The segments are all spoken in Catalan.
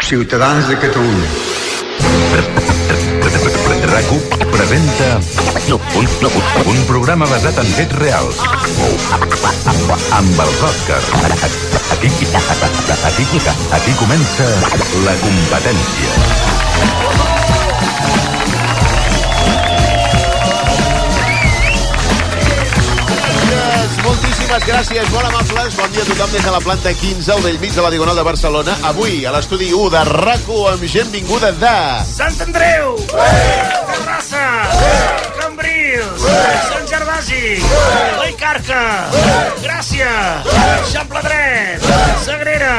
Ciutadans de Catalunya. RAC1 presenta un, un programa basat en fets reals amb els Oscars aquí, aquí, aquí comença la competència moltíssimes gràcies, molt amables. Bon dia a tothom des de la planta 15 al vell mig de la Diagonal de Barcelona. Avui, a l'estudi 1 de RACO, amb gent vinguda de... Sant Andreu! Terrassa! Cambrils! Sant Gervasi! Vallcarca! Gràcia! Xample Dret! Sagrera!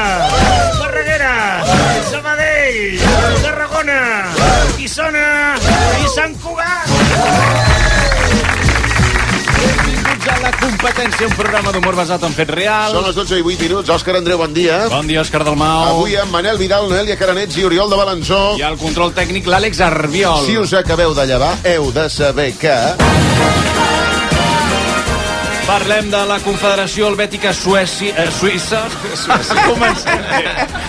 Barreguera! Sabadell! Tarragona! Guissona! I Sant Cugat! A La Competència, un programa d'humor basat en fets reals. Són les 12 i 8 minuts. Òscar Andreu, bon dia. Bon dia, Òscar Dalmau. Avui amb Manel Vidal, Noelia Caranets i Oriol de Balanzó. I al control tècnic, l'Àlex Arbiol. Si us acabeu de llevar, heu de saber que... Parlem de la Confederació Helvètica Suècia, eh, Suïssa. Suïssa. Comencem.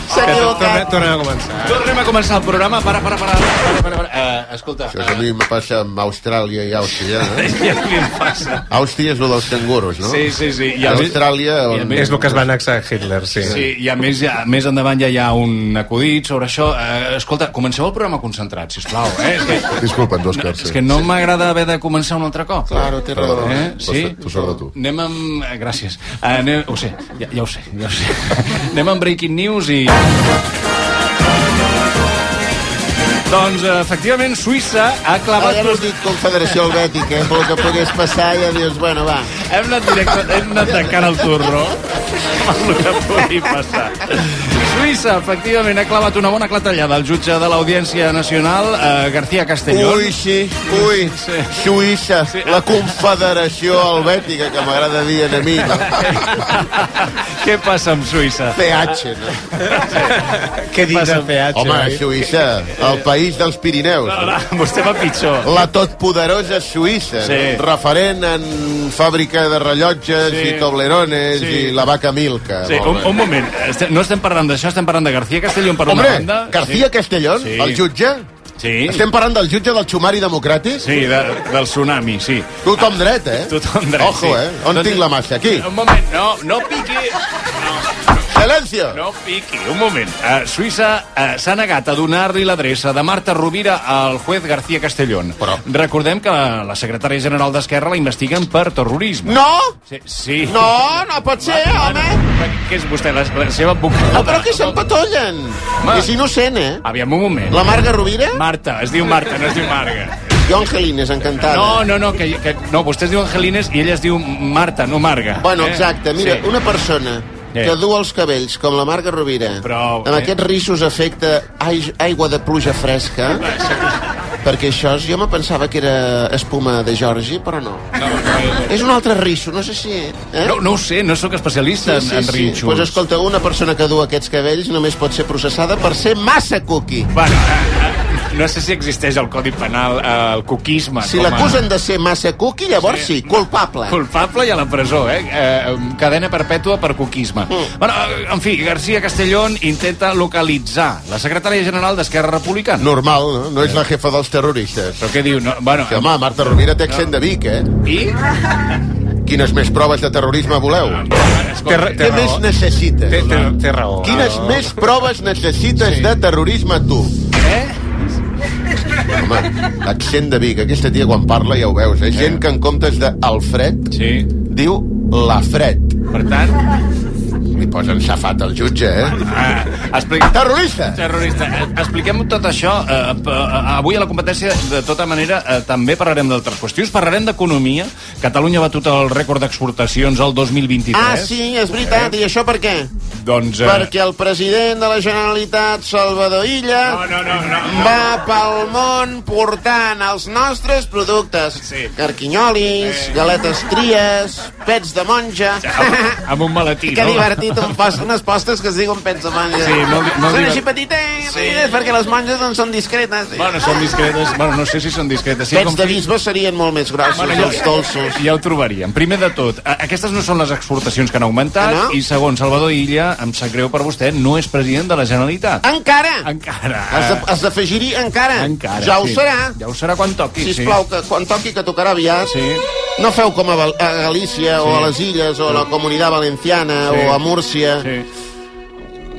S'ha equivocat. Tornem a començar. Tornem a començar el programa. Para, para, para. para, para, para. Uh, escolta. Això a mi me passa amb Austràlia i Àustria. Eh? Ja què em passa? Àustria és el dels canguros, no? Sí, sí, sí. I I a Austràlia... i a més- És el que es va annexar Hitler, sí. Sí, i a més, ja, més endavant ja hi ha un acudit sobre això. Eh, escolta, comenceu el programa concentrat, sisplau. Eh? És que, Disculpa'ns, Òscar. és que no m'agrada haver de començar un altre cop. Claro, té raó. Eh? Sí? Tu sort de tu. Anem amb... eh, Gràcies. Uh, anem... Ho sé, ja, ja ho sé, ja ho sé. anem amb Breaking News i... Doncs, eh, efectivament, Suïssa ha clavat... Ah, ja no has dit Confederació Helvètica, eh? pel que pogués passar ja dius, bueno, va. Hem anat, directe, hem anat tancant el turro amb el que pugui passar. Suïssa, efectivament, ha clavat una bona clatellada al jutge de l'Audiència Nacional, eh, García Castellón. Ui, sí, ui, Sí. Suïssa, Sí. la Confederació Helvètica, que m'agrada dir a mi, no? Què passa amb Suïssa? PH, no? Què dius de peatge? Home, oi? Suïssa, el país dels Pirineus. No, No? no, vostè va pitjor. La totpoderosa Suïssa, Sí. no? referent en fàbrica de rellotges Sí. i toblerones Sí. i la vaca Milka. Sí, un, un moment, no estem parlant d'això, estem parlant de García Castellón per Hombre, una banda. García sí. Castellón, Sí. el jutge? Sí. Estem parlant del jutge del Xumari Democràtic? Sí, de, del tsunami, sí. Tothom dret, eh? Tothom dret, Ojo, sí. eh? On Doncs- tinc la massa? Aquí. Un moment, no, no piqui. Silencio. No piqui, un moment. Uh, Suïssa uh, s'ha negat a donar-li l'adreça de Marta Rovira al juez García Castellón. Però- Recordem que la, la secretària general d'Esquerra la investiguen per terrorisme. No! Sí, sí. No, no pot ser, home! Què és vostè, la, la seva advocada? Ah, però que s'empatollen! És innocent, eh? Aviam, un moment. La Marga Rovira? Marta, es diu Marta, no es diu Marga. Jo, Angelines, encantada. No, no, no, que, que, no, vostè es diu Angelines i ella es diu Marta, no Marga. Bueno, Eh? exacte. Mira, Sí. una persona Eh. que du els cabells com la Marga Rovira, Però, amb eh. aquests rissos afecta ai- aigua de pluja fresca, perquè això jo me pensava que era espuma de Georgi, però no. És un altre risso, no sé si... Eh? No, no ho sé, no sóc especialista en, en rinxos. Pues escolta, una persona que du aquests cabells només pot ser processada per ser massa cookie. Bueno, eh, no sé si existeix el Codi Penal eh, el coquisme. Si com a- l'acusen de ser massa cookie, llavors sí, culpable. Culpable i a la presó, eh? eh cadena perpètua per coquisme. Mm. Bueno, eh, en fi, García Castellón intenta localitzar la secretària general d'Esquerra Republicana. Normal, no? No és la jefa dels terroristes. Però què diu? No, bueno, Que, home, Marta Rovira té accent de Vic, eh? I? Quines més proves de terrorisme voleu? Té, ra- té Què més raó. necessites? Té, té, té raó. Quines més proves necessites de terrorisme tu? Eh? Home, accent de Vic. Aquesta tia quan parla ja ho veus, eh? Gent que en comptes de Alfred Sí. diu la Fred. Per tant, Li posen safat al jutge, eh? eh, explica... Terrorista! Terrorista. Eh, Expliquem tot això. Eh, p- eh, avui a la competència, de tota manera, eh, també parlarem d'altres qüestions. Parlarem d'economia. Catalunya ha batut el rècord d'exportacions el 2023. Ah, sí, és veritat. I això per què? Doncs... Eh, Perquè el president de la Generalitat, Salvador Illa, No, no, no, no, no. va pel món portant els nostres productes. Sí. Carquinyolis, galetes tries, pets de monja... amb, amb un maletí, Que no? Divertit, un post, unes postres que es diuen pets de monja. Sí, molt molt són així petitets, Sí. sí. perquè les monges no són discretes. Bueno, són discretes. Bueno, no sé si són discretes. Sí, pets com de bisbe serien molt més grossos, Bueno, els dolços. Ja ho trobaríem. Primer de tot, aquestes no són les exportacions que han augmentat no? i segon, Salvador Illa em sap greu per vostè, no és president de la Generalitat. Encara! Encara. Has d'afegir-hi encara. Encara, Ja ho sí. serà. Ja ho serà quan toqui, sí. Sisplau, que quan toqui que tocarà aviat, Sí. no feu com a, Val- a Galícia o a les Illes o a la Comunitat Valenciana Sí. o a Múrcia. Sí.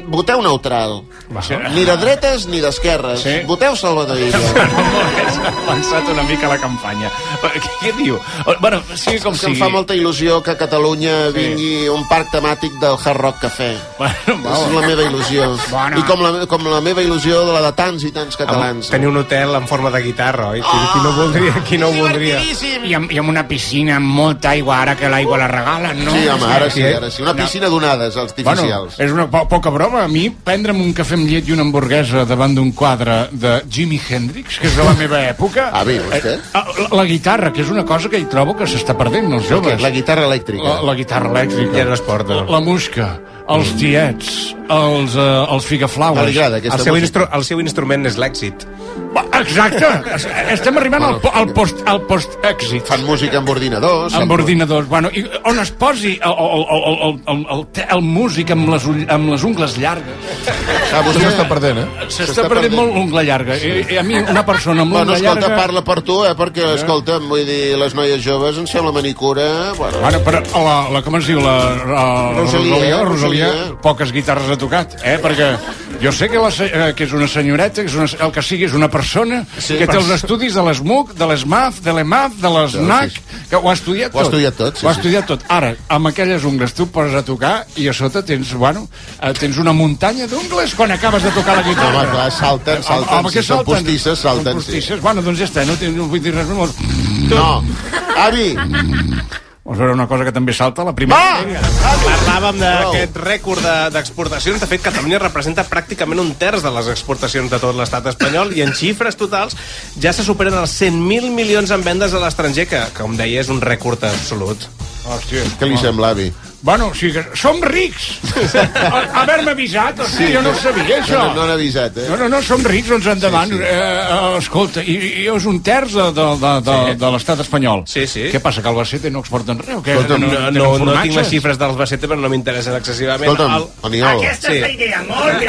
Voteu neutral. Sí. Ni de dretes ni d'esquerres. Sí. Voteu Salvador Illa. S'ha avançat una mica la campanya. Però Què, què diu? Bueno, sigui com que em sigui. fa molta il·lusió que a Catalunya vingui un parc temàtic del Hard Rock Café. Bueno, És la meva il·lusió. Bueno. I com la, com la meva il·lusió de la de tants i tants catalans. Tenir un hotel en forma de guitarra, oi? Qui, qui no voldria? Qui no voldria? I amb, I amb una piscina amb molta aigua, ara que l'aigua la regalen, no? Sí, home, ara sí, Sí. ara sí. Una piscina d'onades Bueno, artificials. és una po poca broma. A mi, prendre'm un cafè amb llet i una hamburguesa davant d'un quadre de Jimi Hendrix, que és de la meva època... Ah, bé, vostè? Eh, la, la guitarra, que és una cosa que hi trobo que s'està perdent els joves. La guitarra elèctrica. La, la guitarra elèctrica. Ja no es porta. La, la musca, els tiets, els, uh, els figaflaues. Agrada aquesta El seu, música? el seu instrument és l'èxit. Exacte. Es- Estem arribant al, po- al post al post-èxit. Fan música amb ordinadors. amb ordinadors. Bueno, i on es posi el, el, el, el, el, el, el músic amb les, ull, amb les ungles llargues. Ah, vostè s'està perdent, eh? S'està perdent molt l'ungla llarga. I, I a mi, una persona amb Bueno, l'ungla escolta, llarga... parla per tu, eh? Perquè, escolta, vull dir, les noies joves em sembla manicura... Bueno, Bueno, però la, la, com es diu, la, la Rosalia, Rosalia, Rosalia, Rosalia. poques guitarres ha tocat, eh? Perquè jo sé que, la, eh, que és una senyoreta, que és una, el que sigui és una persona Sí, que té els estudis de l'ESMUC, de l'ESMAF, de l'EMAF, de l'ESNAC, que ho ha estudiat Ho ha tot. estudiat tot, sí, Ho ha estudiat tot. Ara, amb aquelles ungles tu poses a tocar i a sota tens, bueno, eh, tens una muntanya d'ungles quan acabes de tocar la guitarra. Home, clar, salten, salten, Home, si són postisses, salten, Són sí. postisses. Bueno, doncs ja està, no, no vull dir res més. no. Avi, Us veure una cosa que també salta, la primera. va! Parlàvem d'aquest rècord de- d'exportacions. De, fet, Catalunya representa pràcticament un terç de les exportacions de tot l'estat espanyol i en xifres totals ja se superen els 100.000 milions en vendes a l'estranger, que, que, com deia, és un rècord absolut. Hòstia. Què li sembla, avi? Bueno, o sigui que som rics. A- Haver-me avisat, hosti, sí, jo no ho sabia, això. No, no han avisat, eh? No, no, no, som rics, doncs endavant. Sí, Sí. Eh, eh, escolta, i, i és un terç de, de, de, de, Sí. de l'estat espanyol. Sí, sí. Què passa, que al Albacete no exporten res o què? Escolta'm, No, no, no, no tinc les xifres dels Albacete, però no m'interessen excessivament. Escolta'm, El- Aniol, Aquesta Sí. és la idea, molt bé.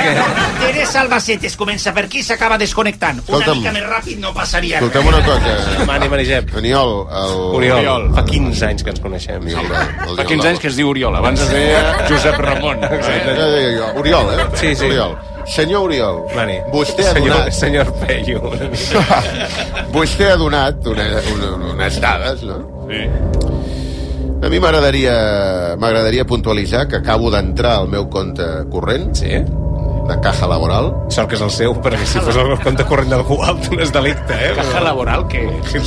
Teresa Albacete es comença per aquí i s'acaba desconnectant. Una Escolta'm. mica més ràpid no passaria escoltem una cosa. Mani, Mani, Jep. Aniol, el... Oriol, Oriol. fa 15 anys que ens coneixem. Aniol, el, Fa 15 anys que es diu Oriol, abans es deia Josep Ramon. Ja deia jo, Oriol, eh? Sí, sí. Oriol. Senyor Oriol, Mani. vostè ha senyor, donat... Senyor Peyu. vostè ha donat una, una, unes dades, no? Sí. A mi m'agradaria m'agradaria puntualitzar que acabo d'entrar al meu compte corrent Sí? De caja laboral. Sort que és el seu, perquè si fos el compte corrent d'algú altre no és delicte, eh? Caja laboral, que... Sí,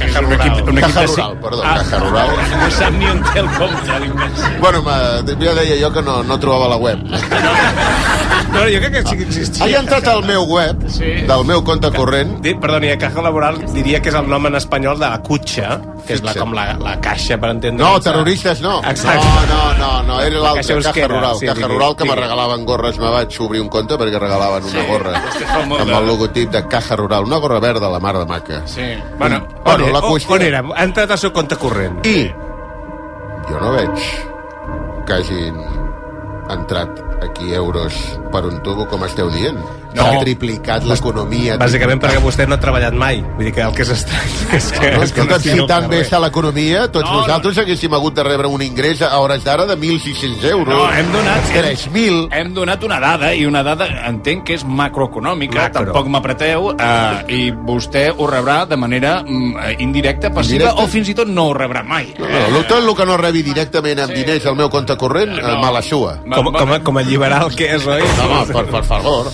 Caja un equip, un equip Caja rural, perdó, Ah. caja rural. No sap ni on té el compte, l'imbècil. Bueno, ma- ja deia jo que no, no trobava la web. No, jo crec que sí que existia. He entrat al meu web, Sí. del meu compte corrent, Di- Perdoni, a caja laboral diria que és el nom en espanyol de la cutxa, que és la, com la, la caixa, per entendre. No, terroristes no. Exacte. No, no, no, no era l'altre, Caja Euskera, Rural. sí, Caja digui, Rural que me digui. regalaven gorres. Me vaig obrir un compte perquè regalaven una gorra fa molt amb el logotip de Caja Rural. Una gorra verda, la mar de maca. Sí. Bueno, Bueno, on, la la qüestió- on era? Ha entrat al seu compte corrent. I jo no veig que hagin entrat aquí euros per un tubo, com esteu dient. No. S'ha triplicat l'economia. Bàsicament perquè vostè no ha treballat mai. Vull dir que el que és estrany és que... No, és que escolta, si tan bé està l'economia, tots No, nosaltres haguéssim hagut de rebre un ingrés a hores d'ara de 1.600 euros. No, hem donat- 3.000. hem donat una dada, i una dada entenc que és macroeconòmica, Macro. tampoc m'apreteu, eh, i vostè ho rebrà de manera mm, eh, indirecta, passiva, Indirecta? o fins i tot no ho rebrà mai. No, no, tot el que no rebi directament amb diners al meu compte corrent, no. me la sua. Com, com, com a liberal que és, oi? No, home, per, per favor.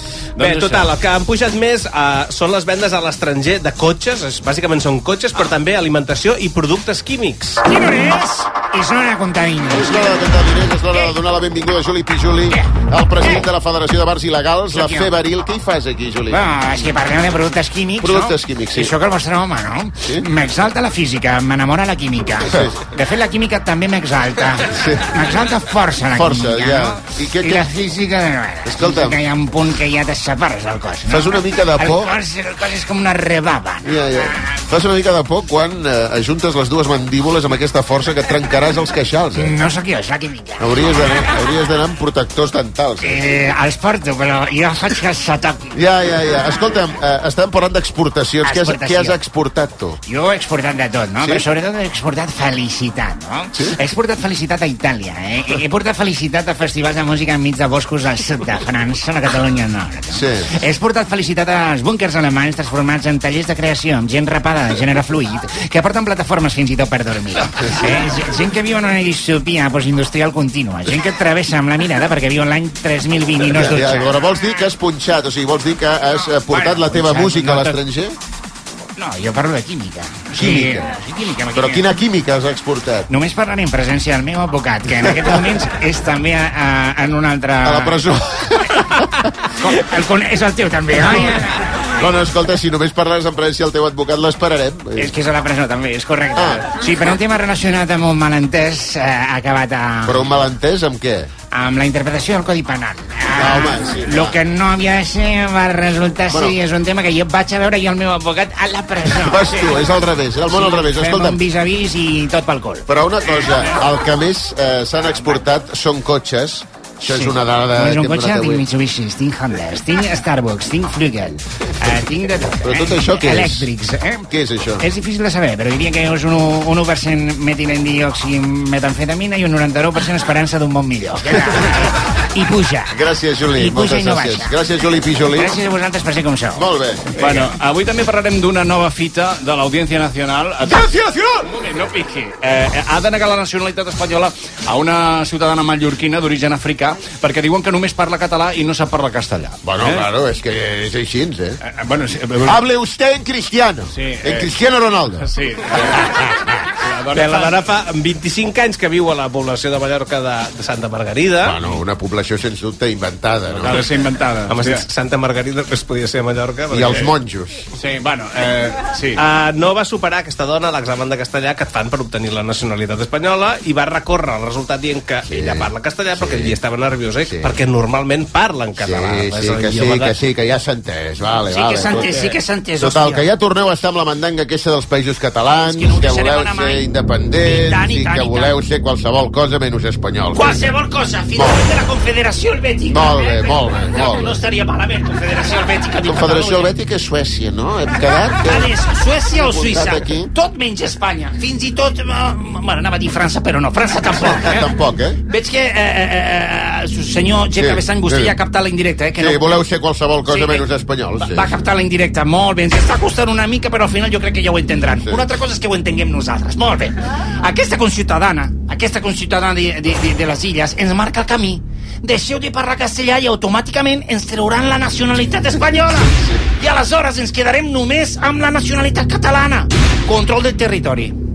Bé, total, el que han pujat més uh, són les vendes a l'estranger de cotxes, és, bàsicament són cotxes, però també alimentació i productes químics. Quin hora és? És hora de comptar diners. És l'hora de comptar diners, és l'hora de donar la benvinguda a Juli Pijuli, el president de la Federació de Bars Il·legals, la. Feberil. Què hi fas aquí, Juli? Bueno, és que parlem de productes químics, Productes no? químics, sí. I sóc el vostre home, no? Sí. M'exalta la física, m'enamora la química. Sí. De fet, la química també m'exalta. Sí. M'exalta força la Força, química, ja. no? I què- I què- la física, Escolta'm. que hi ha un punt que ja te separes del cos, no? Fas una mica de por? El cos, el cos és com una rebava, no? Ja, ja. Fas una mica de por quan eh, ajuntes les dues mandíbules amb aquesta força que et trencaràs els queixals. Eh? No sóc jo, és la química. Hauries d'anar amb protectors dentals. Eh? Eh, els porto, però jo faig que toqui. Ja, ja, ja. Escolta'm, eh, estàvem parlant d'exportacions. Què has, què has exportat tu? Jo he exportat de tot, no? Sí? Però sobretot he exportat felicitat, no? Sí? He exportat felicitat a Itàlia, eh? He- He portat felicitat a festivals de música enmig de boscos al sud de França, a la Catalunya Nord. no? Sí. He exportat felicitat als búnkers alemanys transformats en tallers de creació amb gent rapada de gènere fluid que porten plataformes fins i tot per dormir. Eh? Gent que viu en una distopia postindustrial contínua. Gent que travessa amb la mirada perquè viu en l'any 3020 i no es Ja, ja, dutxa. però vols dir que has punxat, o sigui, vols dir que has eh, portat Bueno, la teva punxat, música a no tot- l'estranger? No, jo parlo de química. Química. Sí, química. Però quina química has exportat? Només parlaré en presència del meu advocat, que en aquests moments és també a, a, en un altre... A la presó. Com, el, con- és el teu també, oi? Bueno, escolta, si només parles en presència del teu advocat, l'esperarem. És que és a la presó també, és correcte. Ah. Sí, però un tema relacionat amb un malentès eh, ha acabat a, Però un malentès amb què? Amb la interpretació del Codi Penal. Ah, home, sí, Lo que no havia de ser va resultar Bueno. ser, és un tema que jo vaig a veure i el meu advocat a la presó. Vas tu, és al revés, és el món al revés. Fem Escolta'm, un vis-a-vis i tot pel col. però una cosa, el que més eh, s'han exportat són cotxes. Això és una dada Doncs que un cotxe tinc. Mitsubishi, tinc Honda, tinc Starbucks, tinc Flügel, eh, tinc de tot. Però tot eh? això què és? Elèctrics, eh? Què és això? És difícil de saber, però diria que és un, un 1% metilendioximetamfetamina i un 99% esperança d'un món millor. I puja. Gràcies, Juli. I puja Moltes i no gràcies. baixa. Gràcies, Juli Pijoli. Gràcies a vosaltres per ser com sou. Molt bé. Bueno, avui també parlarem d'una nova fita de l'Audiència Nacional. Audiència Nacional! Un no piqui. Eh, ha de negar la nacionalitat espanyola a una ciutadana mallorquina d'origen africà perquè diuen que només parla català i no sap parlar castellà. Bueno, eh? claro, és que és així, eh? Eh, bueno, sí, eh, Hable usted en cristiano. Sí, en eh. Cristiano Ronaldo. sí. La Bé, la dona dona fa 25 anys que viu a la població de Mallorca de, de Santa Margarida. Bueno, una població sens dubte inventada, no? ha de ser inventada. Home, Sí. Santa Margarida pues, podia ser a Mallorca. I els monjos. Sí, bueno, eh, sí. Uh, no va superar aquesta dona l'examen de castellà que et fan per obtenir la nacionalitat espanyola i va recórrer el resultat dient que sí. ella parla castellà però que ell estava nerviosa Sí. sí. perquè normalment parla en català. Sí, sí, que sí, de- que sí, que ja s'ha entès. Vale, Sí vale. que s'ha entès, sí que s'ha entès. Total, hòstia. que ja torneu a estar amb la mandanga aquesta dels països catalans, no ho que deixarem voleu ser mai. I independents tant, i i tant, que i voleu ser qualsevol cosa menys espanyols. Qualsevol cosa, fins i tot de la Confederació Helvètica. Molt bé, eh? molt bé, molt bé. No estaria malament, Confederació Helvètica. diu Confederació. Helvètica és Suècia, no? Hem quedat? Que... És Suècia o Suïssa. aquí. Tot menys Espanya. Fins i tot... Uh, bueno, anava a dir França, però no. França tampoc. Eh? Tampoc, eh? Veig que eh, eh, eh, senyor G. Sí, Cabestany, vostè sí. ja ha captat la indirecta, eh? Que Sí, no... voleu ser qualsevol cosa Sí, menys eh, espanyols. Va, Sí. va captar la indirecta, molt bé. Ens està costant una mica, però al final jo crec que ja ho entendran. Sí. Una altra cosa és que ho entenguem nosaltres. Molt bé. Aquesta conciutadana, aquesta conciutadana de, de, de, de les illes, ens marca el camí. Deixeu de parlar castellà i automàticament ens trauran la nacionalitat espanyola. I aleshores ens quedarem només amb la nacionalitat catalana. Control del territori.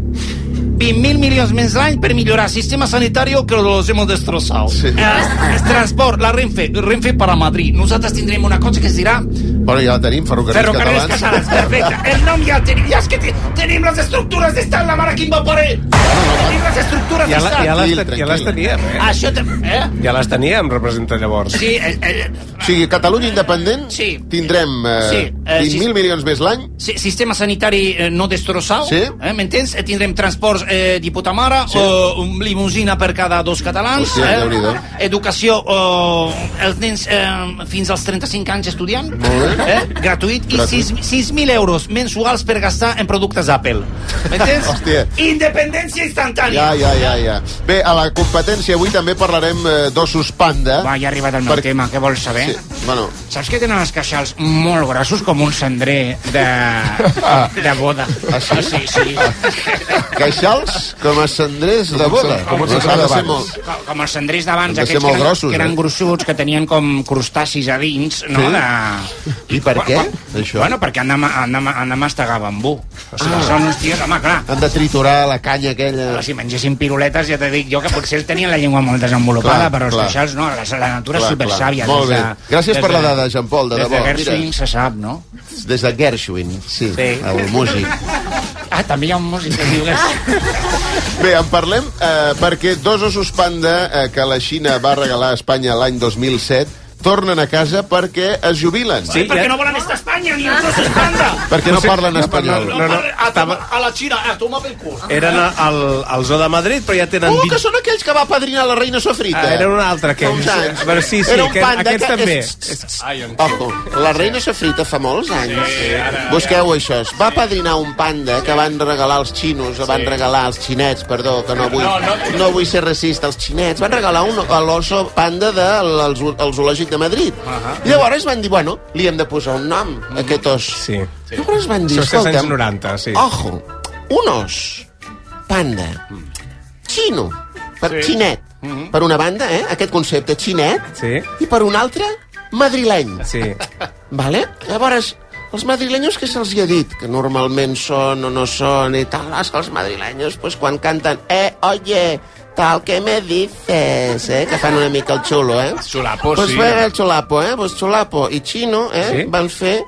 20.000 milions més l'any per millorar el sistema sanitari que los hemos destrozado. Sí. Eh, transport, la Renfe, Renfe para Madrid. Nosaltres tindrem una cosa que es dirà Bueno, ja la tenim, ferrocarrils, Ferrocarrils catalans. catalans, perfecte. El nom ja el tenim. Ja és que te, tenim les estructures d'estat, la mare que em va parir. Tenim les estructures Ja, la, d'estat. ja, les, Tranquil, ja les teníem, eh? Això... te- Eh? Ja les teníem, representa llavors. Sí, eh, eh, O sigui, Catalunya independent, Sí. tindrem eh, Sí, eh, 20.000 sí. milions més l'any. si- sistema sanitari eh, no destrossat, Sí. eh, m'entens? Eh, tindrem transports eh, de puta mare, Sí. eh, un limusina per cada dos catalans, Hòstia, Déu-n'hi-do. educació, eh, els nens eh, fins als 35 anys estudiant, eh, gratuït, i Gratuït. 6 6.000 euros mensuals per gastar en productes Apple. M'entens? Independència instantània. Ja, ja, ja, ja. Bé, a la competència avui també parlarem eh, d'ossos panda. Va, ja ha arribat el meu Per- tema, què vols saber? Sí, bueno, Saps que tenen els queixals molt grossos com un cendrer de, de boda? Ah, sí? sí, sí. Queixals com a cendrers de boda. Com de molt... Com, com els cendrers d'abans, de aquells molt que, eren, grossos, que eren eh? grossuts, que tenien com crustacis a dins, no? Sí? De... I per què, Bueno, això? Bueno, perquè han de, han de, han de mastegar bambú. O sigui, Ah. són uns tios, home, clar, Han de triturar la canya aquella... si mengessin piruletes ja te dic jo que potser ells tenien la llengua molt desenvolupada, Clar, però els queixals no, la, la natura Clar, és supersàvia. clar. Molt des bé. de- Gràcies des per la de- dada, Jean Paul, de des debò. de Mira. Gershwin se sap, no? Des de Gershwin, sí, Sí. el músic. Ah, també hi ha un músic que diu Gershwin. Bé, en parlem eh, perquè dos ossos panda eh, que la Xina va regalar a Espanya l'any 2007 tornen a casa perquè es jubilen. Sí, ¿Por ja- qué no volan esta España ni otros España? Perquè no parlen espanyol. no, no, a, estava- a la China, a tomar pel cul. Eren al, al Zoo de Madrid, però ja tenen... Oh, 20 que són aquells que va padrinar la reina Sofrita. Ah, era un altre, aquells. anys. A veure, sí, sí, Era un aquest- panda aquests que també. És... Ai. Ojo, la reina Sofrita fa molts anys. Sí, ara, Busqueu això. Es va padrinar un panda que van regalar als xinos, o van regalar als xinets, perdó, que no vull, no, no, no vull ser racista, als xinets. Van regalar un, a l'oso panda del zoo- el de Madrid. Uh -huh. I llavors van dir, bueno, li hem de posar un nom, a aquest os. Sí. sí. Llavors van dir, Això escolta'm, 90, sí. ojo, un os, panda, xino, per sí. xinet, per una banda, eh, aquest concepte, xinet, Sí. i per una altra, madrileny. Sí. Vale? Llavors, els madrilenyos que se'ls ha dit? Que normalment són o no són i tal. Que els madrilenyos, pues, quan canten eh, oye, tal que me dices, eh? Que fan una mica el xulo, eh? Chulapo, pues sí. fue el chulapo, eh? Pues chulapo i chino, eh? Sí. Van fer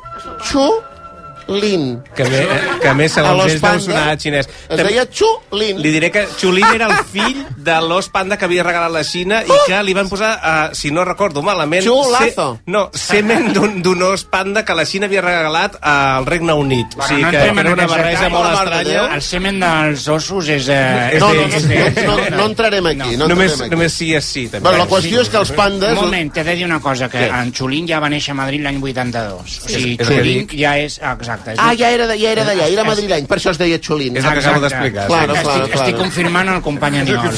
xulin. Que, me, que a més, A segons l'os ells, deu sonar xinès. Es deia xulin. Li diré que Xulín era el fill de l'os panda que havia regalat la Xina i que li van posar, uh, si no recordo malament... Xulazo. no, semen d'un os panda que la Xina havia regalat al Regne Unit. o sigui no que, que era una barreja molt estranya. El semen dels ossos és... Eh, No, no, no, no, no, no entrarem aquí. No Només, entrarem aquí. només sí és sí, també. Bueno, la qüestió és que els pandes... Un moment, t'he de dir una cosa, que en Xulín ja va néixer a Madrid l'any 82. O sigui, Xulín dic. ja és... ah, Exacte. És Ah, ja era de- ja era d'allà, era madrileny, per això es deia xulin. És el que acabo d'explicar. Claro, sí. claro, estic, claro. estic confirmant el company Aniol.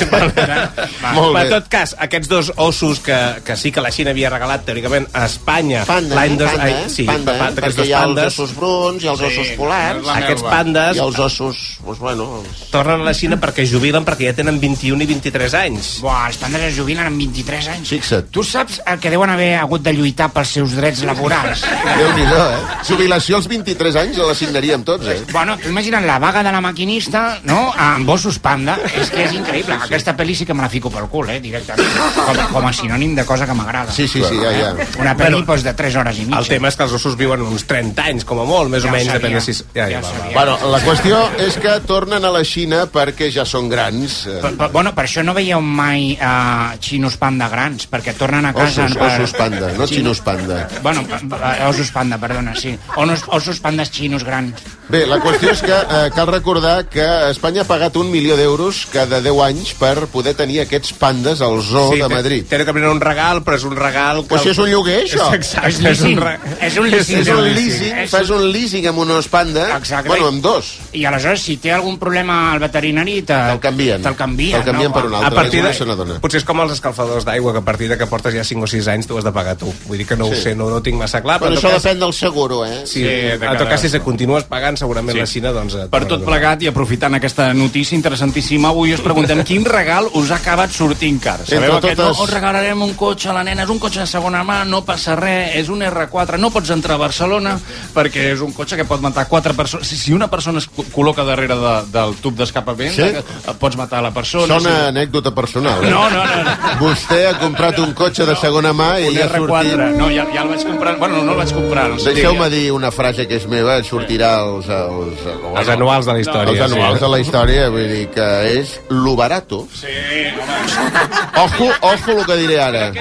Va. Molt bé. tot cas, aquests dos ossos que, que sí que la Xina havia regalat teòricament a Espanya Panda, l'any eh? dos... panda, ai, eh? sí, panda, aquests perquè hi ha els ossos bruns, ha els ossos polars, la aquests pandes i els ossos, doncs, bueno, els... tornen a la Xina perquè jubilen perquè ja tenen 21 i 23 anys. Buah, els pandes es jubilen amb 23 anys. Fixa't. Tu saps eh, que deuen haver hagut de lluitar pels seus drets laborals? Déu-n'hi-do, eh? Jubilació als 23 anys la signaríem tots, eh? Bueno, tu imagina't la vaga de la maquinista, no?, amb ossos panda. És que és increïble. Aquesta pel·li sí que me la fico pel cul, eh, directament. Com, com a sinònim de cosa que m'agrada. Sí, sí, sí, ja, ja. Una pel·li doncs, de 3 hores i mitja. El tema és que els ossos viuen uns 30 anys, com a molt, més Ja o menys, depèn de si... Ja, ja, Ja va, va. Bueno, la qüestió és que tornen a la Xina perquè ja són grans. eh, Per, per, bueno, per això no veieu mai uh, xinos panda grans, perquè tornen a casa... Ossos, per- ossos panda, no xinos panda. Bueno, pa- ossos panda, perdona, sí. Onos, ossos pandas xinos grans. Bé, la qüestió és que eh, cal recordar que Espanya ha pagat un milió d'euros cada 10 anys per poder tenir aquests pandes al zoo Sí, de Madrid. Té que venir un regal, però és un regal... Que... Però si és un lloguer, això. Exacte, És leasing. re- És un leasing. És un leasing, és- fas un leasing amb un os panda, Exacte. bueno, amb dos. I aleshores, si té algun problema al veterinari, te- Te'l canvien. Te'l canvien, Te'l canvien no? per un A altre. partir de, se potser és com els escalfadors d'aigua, que a partir de que portes ja 5 o 6 anys tu has de pagar tu. Vull dir que no ho Sí. sé, no, no ho tinc massa clar. Però en això cas, depèn del seguro, eh? Sí, Sí, de cada- tot cas, si se continues pagant, segurament Sí. la Xina, doncs... Per tot plegat i aprofitant aquesta notícia interessantíssima, avui us preguntem quin regal us ha acabat sortint car. Sabeu Entre aquest, no, totes- us regalarem un cotxe a la nena, és un cotxe de segona mà, no passa res, és un R4, no pots entrar a Barcelona perquè és un cotxe que pot matar quatre persones. Si, si una persona es co- col·loca darrere de, del tub d'escapament, Sí? eh, pots matar la persona. Sona anècdota personal. Eh? No, no, no. no. Vostè ha comprat un cotxe de segona mà i Un ha R4, sortit... no, ja, ja el vaig comprar, bueno, no el vaig comprar. No sé Deixeu-me dir una frase que és meva, sortirà els, els, els, Els anuals de la història. els anuals de la història, vull dir que és lo barato. Sí, home, Ojo, ojo el que diré ara.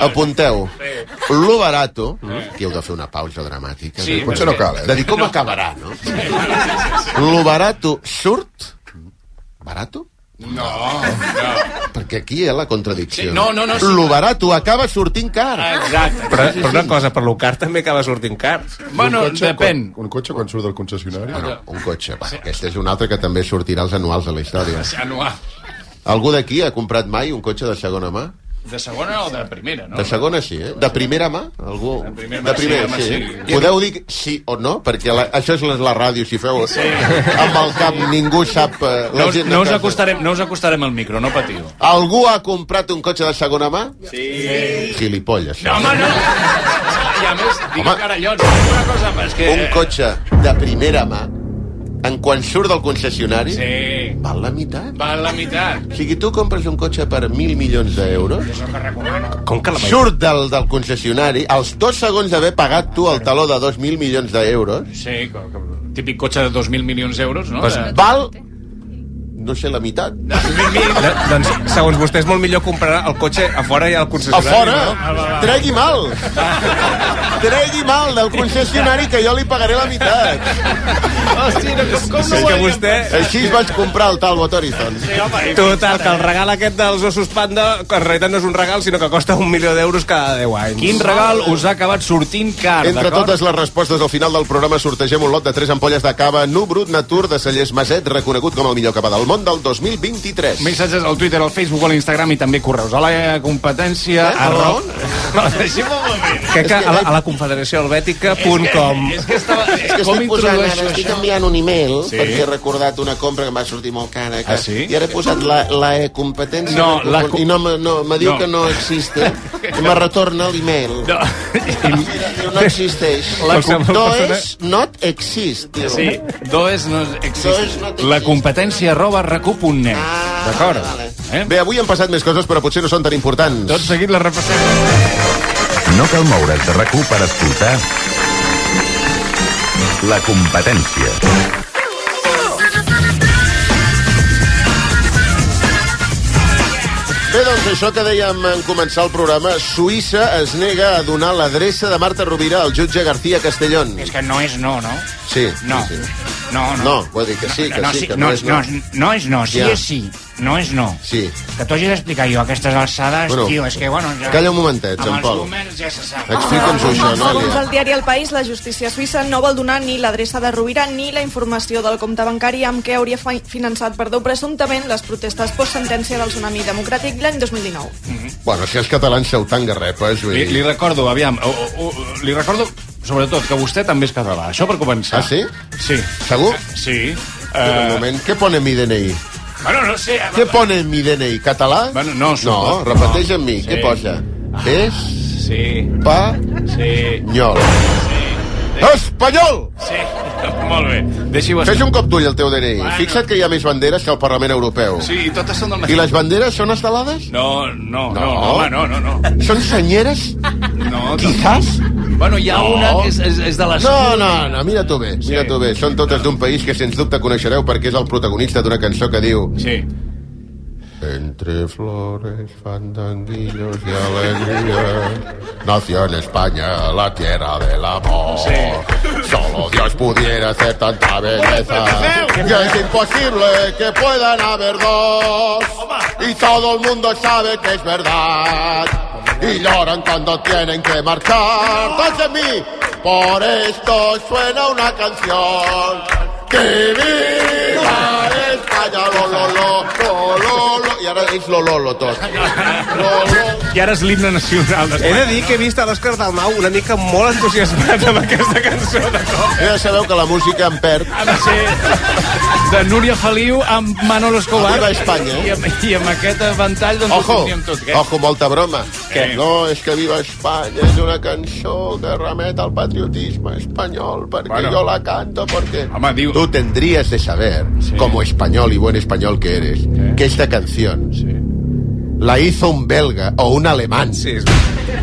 Apunteu. Lo barato, que heu de fer una pausa dramàtica. Sí, Potser perquè- no cal, eh? De dir com acabarà, no? Lo barato surt... Barato? No, no. Perquè aquí hi ha la contradicció. Sí, no, no, no, sí. Lo barato acaba sortint car. Exacte. Però, però una cosa, per lo car també acaba sortint car. Bueno, un cotxe, depèn. Quan, un cotxe quan surt del concessionari? Ah, no, un cotxe. Va, aquest és un altre que també sortirà als anuals de la història. Anual. Algú d'aquí ha comprat mai un cotxe de segona mà? De segona o de primera, no? De segona sí, eh? De primera mà? Algú? De primera mà, de primera, sí, sí. sí. Podeu dir sí o no? Perquè la, això és la, la ràdio, si feu sí. amb el cap ningú sap... Eh, la No, us- no, us acostarem, no us acostarem al micro, no patiu. Algú ha comprat un cotxe de segona mà? Sí. Gilipolles. No, home, no. I a més, dic Home. carallots. Una cosa, és que... Un cotxe de primera mà, en quan surt del concessionari, Sí, val la meitat. val la meitat. O sigui, tu compres un cotxe per mil milions d'euros, Com que la meitat? surt del, del concessionari, als dos segons d'haver pagat tu el taló de dos mil milions d'euros, Sí, co- co- típic cotxe de 2.000 milions d'euros, no? Pues De- val no sé, la meitat. Eh, doncs, segons vostè, és molt millor comprar el cotxe a fora i al A concessionari. fora, no? tregui mal. Tregui mal del concessionari que jo li pagaré la meitat. Hosti, no, com, com Sí, que vostè... Així es vaig comprar el Talbot Horizon. Total, que el regal aquest dels ossos panda, que en realitat no és un regal, sinó que costa un milió d'euros cada 10 anys. Quin regal us ha acabat sortint car, Entre totes les respostes al final del programa sortegem un lot de 3 ampolles de cava Nu Brut Natur de Cellers Maset, reconegut com el millor cava del món del 2023. Missatges al Twitter, al Facebook, a l'Instagram i també correus. A la competència... Eh? arro- On? No, deixi'm un moment. Crec que a la, a la confederació helvètica.com És que estava... És que com estic posant, ara estic enviant un email Sí. perquè he recordat una compra que em va sortir molt cara. Que, Ah, sí? I ara he posat la, la e-competència No, de- la i no, me- no, me diu No. que no existe i me retorna l'email. No. Diu, no existeix. La és not exist. Sí, does no existe. Does not La exist. competència arroba recu.net. Ah, D'acord? vale. Eh? Bé, avui han passat més coses, però potser no són tan importants. Tot seguit la repassem. No cal moure's de rac per escoltar la competència. Bé, doncs això que dèiem en començar el programa, Suïssa es nega a donar l'adreça de Marta Rovira al jutge García Castellón. Es que no es no, ¿no? Sí, No. sí, sí. No, no. No, vull dir que sí, que no, sí, que no, no és no. no, no és no, sí Ja. és sí, no és no. Sí. Que t'ho hagi d'explicar jo a aquestes alçades, Bueno, tio, és que, bueno... Ja, calla un momentet, amb Jean els Paul. números ja se sap. Explica'ns-ho això, Segons Nòlia. el diari El País, la justícia suïssa no vol donar ni l'adreça de Rovira ni la informació del compte bancari amb què hauria fi- finançat, perdó, presumptament les protestes post-sentència del tsunami democràtic l'any 2019. Bueno, si els catalans sou tan garrepes, vull Li, li recordo, aviam, o, o, o, li recordo sobretot que vostè també és català. Això per començar. Ah, sí? Sí. Segur? Sí. Espera un Eh, moment, què pone mi DNI? bueno, no sé. Què pone en mi DNI? Català? Bueno, no, no, repeteix amb mi. Sí. Què posa? És Sí, pa sí, nyol. Espanyol! sí. Molt bé. Deixi-ho Fes estar. un cop d'ull al teu DNI. Bueno. Fixa't que hi ha més banderes que al Parlament Europeu. Sí, i totes són del I mateix. les banderes són estelades? No, no, no, No. no, home, no, no, no. Són senyeres? No, Quizás? Bueno, hi ha No. una que és, és, és de les... No, no, no, mira tu bé, mira tu bé. Són totes d'un país que sens dubte coneixereu perquè és el protagonista d'una cançó que diu Sí. Entre flores, fandanguillos y alegría Nació en España la tierra del amor. Solo Dios pudiera hacer tanta belleza Y es imposible que puedan haber dos. Y todo el mundo sabe que es verdad. Y lloran cuando tienen que marchar. Entonces mí, por esto suena una canción. Que viva España, lo, lo, lo. I lo, lo, lo, tot. Lo, lo. I ara és l'himne nacional He de dir que he vist a l'Òscar Dalmau una mica molt entusiasmat amb aquesta cançó de cop. Ja sabeu que la música em perd. Ha de ser de Núria Feliu amb Manolo Escobar. Viva Espanya, eh? I amb, i amb aquest ventall doncs Ojo, ho tot. Què? ojo, molta broma. Què? No, és que Viva Espanya és una cançó que remet al patriotisme espanyol, perquè Bueno. yo la canto porque... Home, diu- Tú tendrías de saber, Sí. como español y buen español que eres, que esta canción Sí. La hizo un belga o un alemán. Sí, és...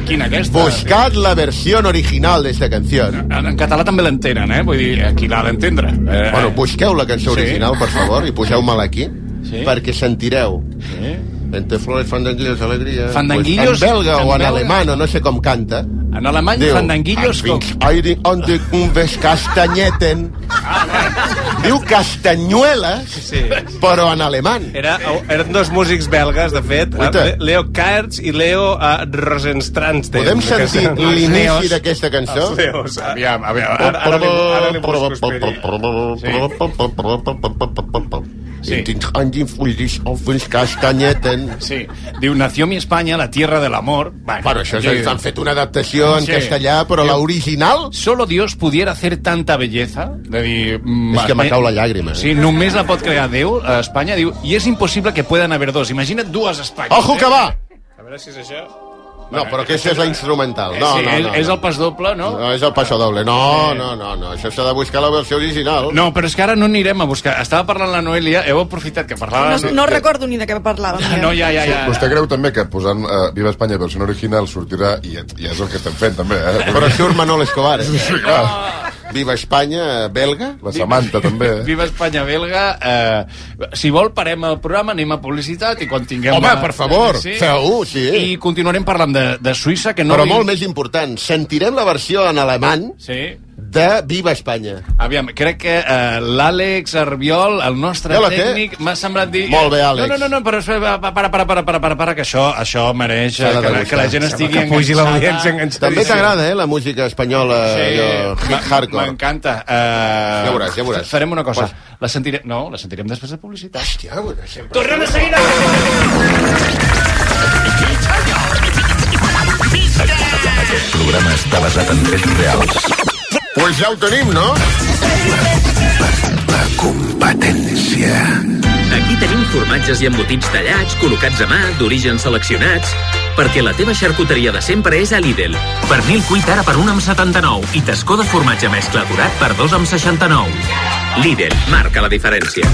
Quina aquesta? Buscad la versión original de esta canción. En, en català també l'entenen, eh? Vull dir, aquí l'ha d'entendre. Eh, Bueno, busqueu la cançó Sí. original, per favor, i poseu-me-la aquí, Sí. perquè sentireu. Sí. Entre flores, fandanguillos, alegria... Fandanguillos, Pues en belga en o en belga. alemany, o no sé com canta. En alemany, Diu, fandanguillos com... Eiring on de Kumbes Castanyeten. Diu castanyueles, Sí. però en alemany. Era, eren dos músics belgues, de fet, eh, Leo Kaerts i Leo uh, Rosenstransten. Podem sentir l'inici d'aquesta cançó? Els Leos. eh? Aviam, aviam. Ara, ara, li, ara li busco, esperi. Sí. auf uns Castanyeten. Sí. Diu, nació mi España, la tierra del amor. Bueno, Bueno, això jo- han fet una adaptació en Sí. castellà, però l'original... Solo Dios pudiera hacer tanta belleza. De dir, És que me eh, cau la llàgrima. eh? Sí, només la pot crear Déu a Espanya. Diu, i és impossible que puedan haver dos. Imagina't dues Espanyes. Ojo que va! A veure si és això. No, però aquesta és la instrumental. No, sí, no, és, no. és el pas doble, no? No, és el passo doble. No, no, no, no. Això s'ha de buscar la versió original. No, però és que ara no anirem a buscar. Estava parlant la Noelia, heu aprofitat que parlava... No, no recordo ni de què parlàvem. Ah, No, ja, ja, ja. Vostè creu també que posant uh, Viva Espanya versió original sortirà i, i és el que estem fent també, eh? Però surt Manol Escobar, eh? Sí, clar. Viva Espanya, belga. La Samantha, també. eh? Viva Espanya belga. Eh, si vol, parem el programa, anem a publicitat i quan tinguem... Home, la- per favor, feu-ho, sí. I continuarem parlant de, de Suïssa, que no... Però molt més important, sentirem la versió en alemany Sí. De Viva Espanya. Aviam, crec que uh, l'Àlex Arbiol, el nostre Ja tècnic, m'ha semblat dir... Molt bé, Àlex. No, no, no, no però espera, para, para, para, para, para, para, para, que això, això mereix eh, que, la- degustar. que la gent estigui que pugi enganxada. l'audiència enganxada. També t'agrada, eh, la música espanyola, Sí, allò, hit hardcore. M'encanta. Uh, Ja veuràs, ja veuràs. Farem una cosa. Pues- La sentirem... No, la sentirem després de publicitat. Hòstia, bueno, sempre... Tornem de seguida! Aquest programa està basat en fets reals. Pues ja ho tenim, no? La competència. Aquí tenim formatges i embotits tallats, col·locats a mà, d'origen seleccionats. Perquè la teva xarcuteria de sempre és a Lidl. Pernil cuit ara per 1 amb 79 i tascó de formatge mescla durat per 2 amb 69. Lidl, marca la diferència.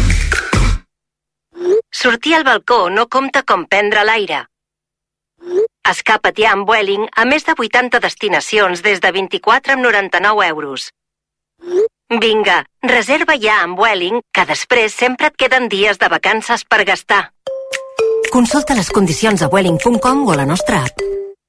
Sortir al balcó no compta com prendre l'aire. Escapa't ja amb Vueling a més de 80 destinacions des de 24 amb 99 euros. Vinga, reserva ja amb Vueling, que després sempre et queden dies de vacances per gastar. Consulta les condicions a welling.com o a la nostra app.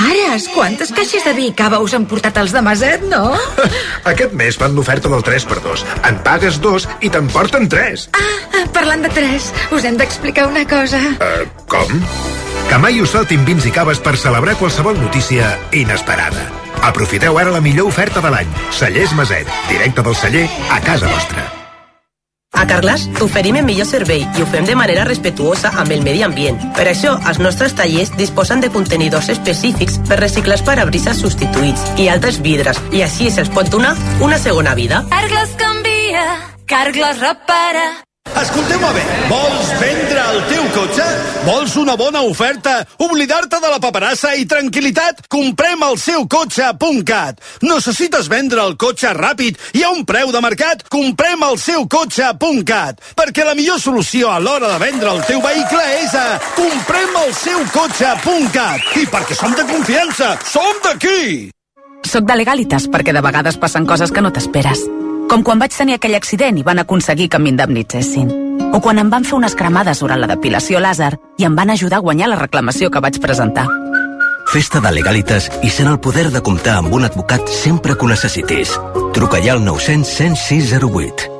Pares, quantes caixes de vi i cava us han portat els de Maset, no? Aquest mes fan l'oferta del 3x2. En pagues dos i te'n porten 3. Ah, parlant de tres, us hem d'explicar una cosa. Uh, com? Que mai us saltin vins i caves per celebrar qualsevol notícia inesperada. Aprofiteu ara la millor oferta de l'any. Cellers Maset, directe del celler a casa vostra. A Carglass t'oferim el millor servei i ho fem de manera respetuosa amb el medi ambient. Per això, els nostres tallers disposen de contenidors específics per reciclar els parabrises substituïts i altres vidres, i així se'ls pot donar una segona vida. Carglass canvia, Carglass repara. Escolteu-me bé, vols vendre el teu cotxe? Vols una bona oferta? Oblidar-te de la paperassa i tranquil·litat? Comprem el seu cotxe.cat. Necessites vendre el cotxe ràpid i a un preu de mercat? Comprem el seu cotxe.cat. Perquè la millor solució a l'hora de vendre el teu vehicle és a comprem el seu cotxe.cat. I perquè som de confiança, som d'aquí! Soc de Legalitas perquè de vegades passen coses que no t'esperes. Com quan vaig tenir aquell accident i van aconseguir que m'indemnitzessin. O quan em van fer unes cremades durant la depilació làser i em van ajudar a guanyar la reclamació que vaig presentar. Festa de Legalitas i sent el poder de comptar amb un advocat sempre que ho necessitis. Truca ja al 900 106 08.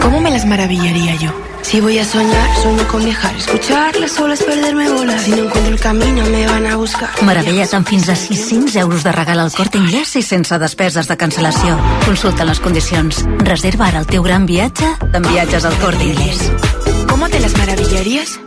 ¿Cómo me las maravillaría yo? Si voy a soñar, sueño con viajar. Escuchar las olas, perderme volar. Si no encuentro el camino, me van a buscar. Meravella't amb fins a 600 euros de regal al Corte Inglés i sense despeses de cancel·lació. Consulta les condicions. Reserva ara el teu gran viatge en viatges al Corte Inglés. ¿Cómo te las maravillarías?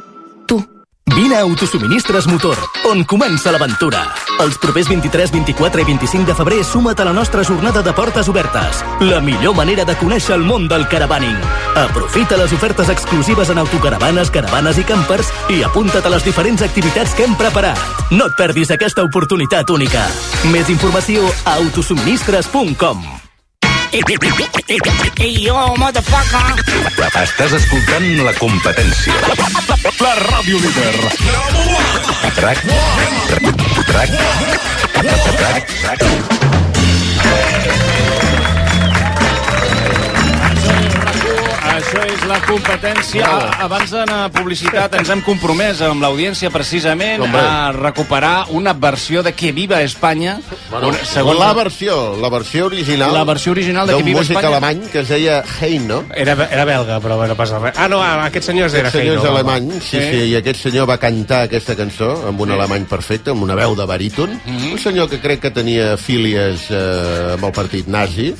Vine a Autosuministres Motor, on comença l'aventura. Els propers 23, 24 i 25 de febrer suma't a la nostra jornada de portes obertes. La millor manera de conèixer el món del caravaning. Aprofita les ofertes exclusives en autocaravanes, caravanes i campers i apunta't a les diferents activitats que hem preparat. No et perdis aquesta oportunitat única. Més informació a autosuministres.com. Yo, motherfucker. Estàs escoltant la competència. La ràdio líder. Trac, trac, trac, trac, Això Això és la competència. A- Abans d'anar a publicitat ens hem compromès amb l'audiència precisament Hombre. a recuperar una versió de Que viva Espanya. Bueno, segons la versió, la versió original... La versió original de Que d'un viva músic Espanya. alemany que es deia Hein, no? Era, era belga, però no passa res. Ah, no, ah, aquest senyor era Aquest senyor és alemany, home. sí, sí, i aquest senyor va cantar aquesta cançó amb un alemany perfecte, amb una veu de baríton. Mhm. Un senyor que crec que tenia fílies eh, amb el partit nazi.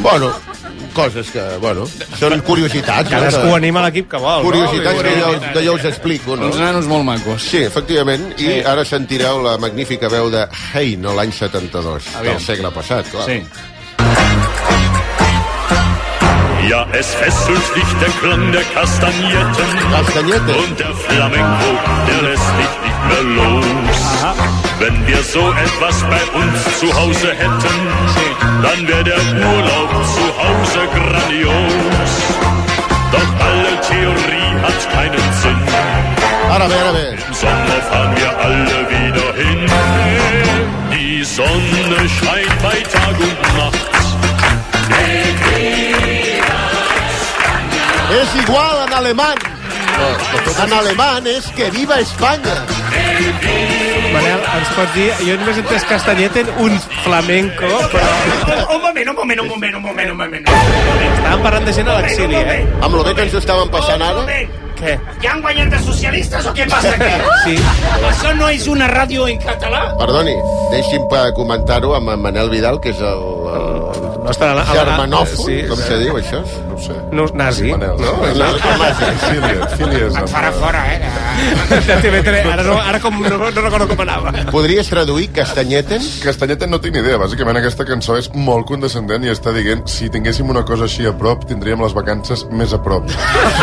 Bueno, coses que, bueno, són curiositats. no? Cadascú Que- anima l'equip que vol. Curiositats no? que jo, que jo us explico, no? Uns nanos molt macos. Sí, efectivament, Sí. i ara sentireu la magnífica veu de Heino l'any 72, Aviam. del segle passat, clar. Sí. Ja, es fesselt dich der Klang der Kastagnetten. Kastagnetten. Und der Flamenco, der lässt dich nicht mehr los. Wenn wir so etwas bei uns zu Hause hätten, dann wäre der Urlaub zu Hause grandios. Doch alle Theorie hat keinen Sinn. Ara bé, ara bé. Im Sommer fahren wir alle wieder hin. Die Sonne scheint bei Tag und Nacht. És igual en alemany. En alemany és que viva Espanya. Manel, ens pots dir... Jo només he entès castanyeten un flamenco, però... Un moment, un moment, un moment, un moment, un moment. Estàvem parlant de gent a l'exili, eh? Amb lo bé que ens ho estaven passant ara. Què? Ja han guanyat els socialistes o què passa aquí? Sí. Això no és una ràdio en català? Perdoni, deixi'm pa- comentar-ho amb en Manel Vidal, que és el, el nostre ala- germanòfon, sí, com se diu això? No sé. No, nazi. Manel, no? El nazi. Fílies, fílies. Et farà fora, eh? De TV3, ara, no, ara com, no, no recordo com anava. Podries traduir castanyeten? Castanyeten no tinc ni idea. Bàsicament aquesta cançó és molt condescendent i està dient si tinguéssim una cosa així a prop, tindríem les vacances més a prop.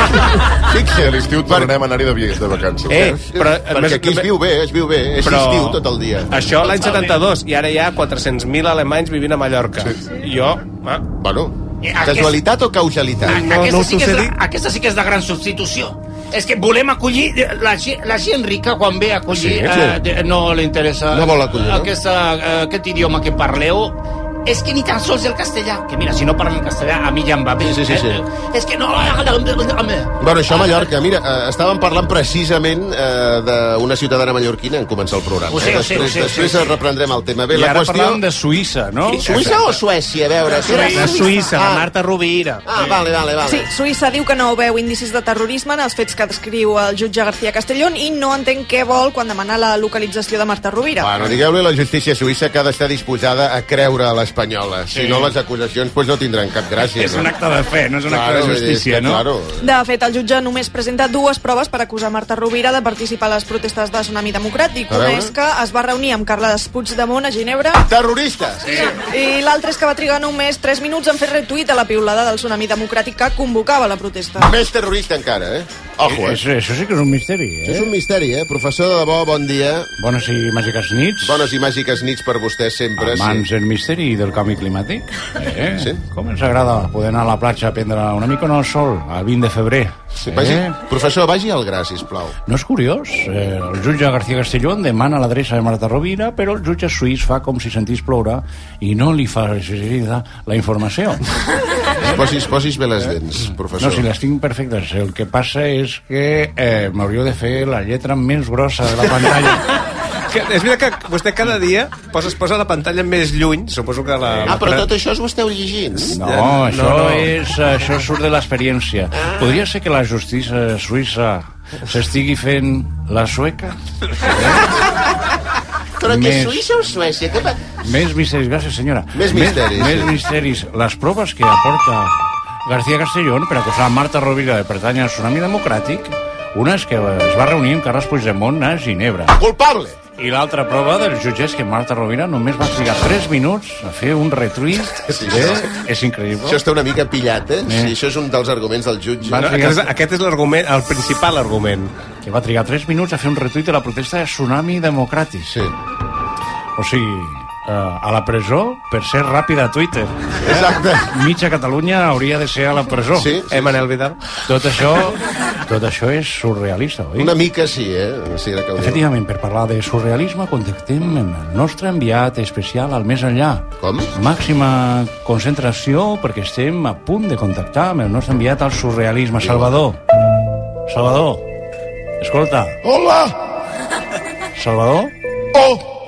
Fixa't. A l'estiu tornarem a anar-hi de vacances. Eh, però... Perquè aquí es viu bé, es viu bé. És Però- estiu tot el dia. Això l'any 72, i ara hi ha 400.000 alemanys vivint a Mallorca. Sí. Jo... Ah, Bueno, Eh, aquest- casualitat o causalitat? aquesta, sí que és la, aquesta sí que és la gran substitució. És que volem acollir la, gent- la gent rica quan ve a acollir Sí, eh, sí. de- no li interessa No vol acollir, no? aquesta, eh, aquest idioma que parleu és que ni tan sols el castellà que mira, si no parlen castellà a mi ja em va bé Sí, sí, sí, sí. Eh, és que no Bueno, això a Mallorca, mira, eh, estàvem parlant precisament eh, d'una ciutadana mallorquina en començar el programa. Ho sé, eh? ho sé, ho després sé, després sí, sí. reprendrem el tema. Bé, I la ara qüestió... parlàvem de Suïssa, no? Suïssa o Suècia? A veure, si era de Suïssa, la Ah, Marta Rovira. Ah, vale, vale, vale. Sí, Suïssa diu que no veu indicis de terrorisme en els fets que descriu el jutge García Castellón i no entén què vol quan demana la localització de Marta Rovira. Bueno, digueu-li a la justícia suïssa que ha d'estar disposada a creure a l'espanyola. Si Sí. no, les acusacions pues, no tindran cap gràcia. És un acte de fe, no és un acte de justícia, que, no? Claro. De fet, el jutge només presenta dues proves per acusar Marta Rovira de participar a les protestes de Tsunami Democràtic. Una veure. és que es va reunir amb Carles Puigdemont a Ginebra Terroristes! Sí. I l'altre és que va trigar només 3 minuts en fer retuit a la piulada del Tsunami Democràtic que convocava la protesta. Més terrorista encara, eh? Ojo, eh? Això, això sí que és un misteri, eh? Això és un misteri, eh? Professor de debò, bon dia. Bones i màgiques nits. Bones i màgiques nits per vostè sempre. Amants sí. del misteri i del canvi climàtic. Eh? Sí. Com ens agrada poder anar a la platja a prendre una mica el sol, a 20 de febrer. Sí, vagi, Professor, vagi al gra, sisplau. No és curiós? Eh, el jutge García Castellón demana l'adreça de Marta Rovira, però el jutge suís fa com si sentís ploure i no li facilita la informació. Posis, posis bé les dents, professor. No, si les tinc perfectes. El que passa és que eh, m'hauríeu de fer la lletra més grossa de la pantalla. Que, és veritat que vostè cada dia posa, es posa la pantalla més lluny, suposo que la... Ah, però tot això us ho esteu llegint? No, No, això, no. És, això surt de l'experiència. Podria ser que la justícia suïssa s'estigui fent la sueca? Però que Més- Suïssa o Suècia? Que. Més misteris, gràcies senyora. Més misteris, Més, sí. més misteris. Les proves que aporta García Castellón per acusar Marta Rovira de pertànyer al tsunami democràtic, una és que es va reunir amb Carles Puigdemont a Ginebra. Culpable! I l'altra prova del jutge és que Marta Rovira només va trigar 3 minuts a fer un retweet. Sí, això- És increïble. Això està una mica pillat, eh? Eh. Sí, això és un dels arguments del jutge. Va No, trigar- aquest és, aquest és l'argument, el principal argument. Que va trigar 3 minuts a fer un retweet de la protesta de tsunami democràtic. Sí. O sigui, eh, a la presó per ser ràpid a Twitter. Eh? Exacte. Mitja Catalunya hauria de ser a la presó. Sí, sí, Eh, Manel Vidal? Tot això, tot això és surrealista, oi? Una mica sí, eh? Sí. Efectivament, per parlar de surrealisme, contactem amb el nostre enviat especial al més enllà. Com? Màxima concentració, perquè estem a punt de contactar amb el nostre enviat al surrealisme. Salvador. Salvador. Escolta. Hola! Salvador? Oh!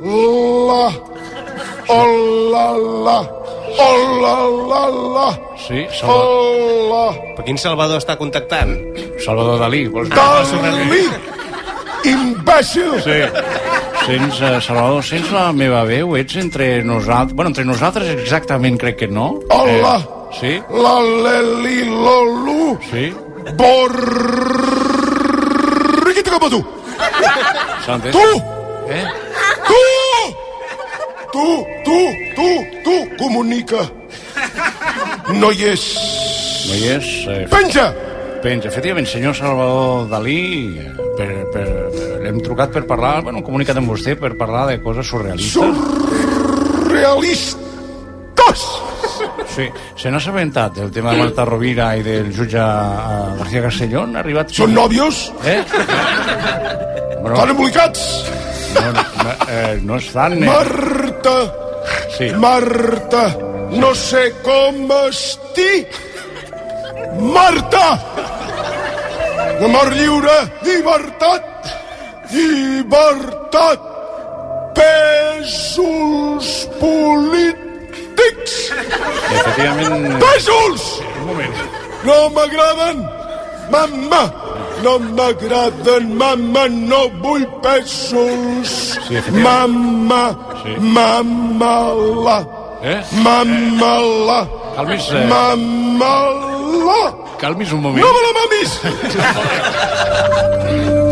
La! Hola, la! Hola, la, la! Sí, Salvador. Hola! Per quin Salvador està contactant? Salvador Dalí. Vols? Dalí! Imbècil! Sí. Sents, uh, Salvador, sents la meva veu? Ets entre nosaltres... Bueno, entre nosaltres exactament crec que no. Hola! Eh, sí? La, leli, lolu! Sí? Borriquita com a tu! S'ha entès? Tu! Eh? Tu! Tu, tu, tu, comunica. No hi és. No hi és... Eh, Penja! Penja. Efectivament, senyor Salvador Dalí, per, per, l'hem trucat per parlar, bueno, comunicat amb vostè per parlar de coses surrealistes. Surrealistes! Sí, se n'ha assabentat del tema de Marta Rovira i del jutge eh, García Castellón? Ha arribat... Són nòvios? Eh? Bueno, Estan embolicats? no, no, eh, no estan... Eh? Marta! Sí. Marta! No sé com estic! Marta! Amor lliure, llibertat, llibertat, pèsols polítics, Efectivament... pèsols! Un moment. No m'agraden, mamma, no m'agraden, mamma, no vull pèsols, Sí, mamma, Sí. mamma, la, Eh? mamma, la, Calmis, eh, mamma, la, calmis un moment. no me la mamis!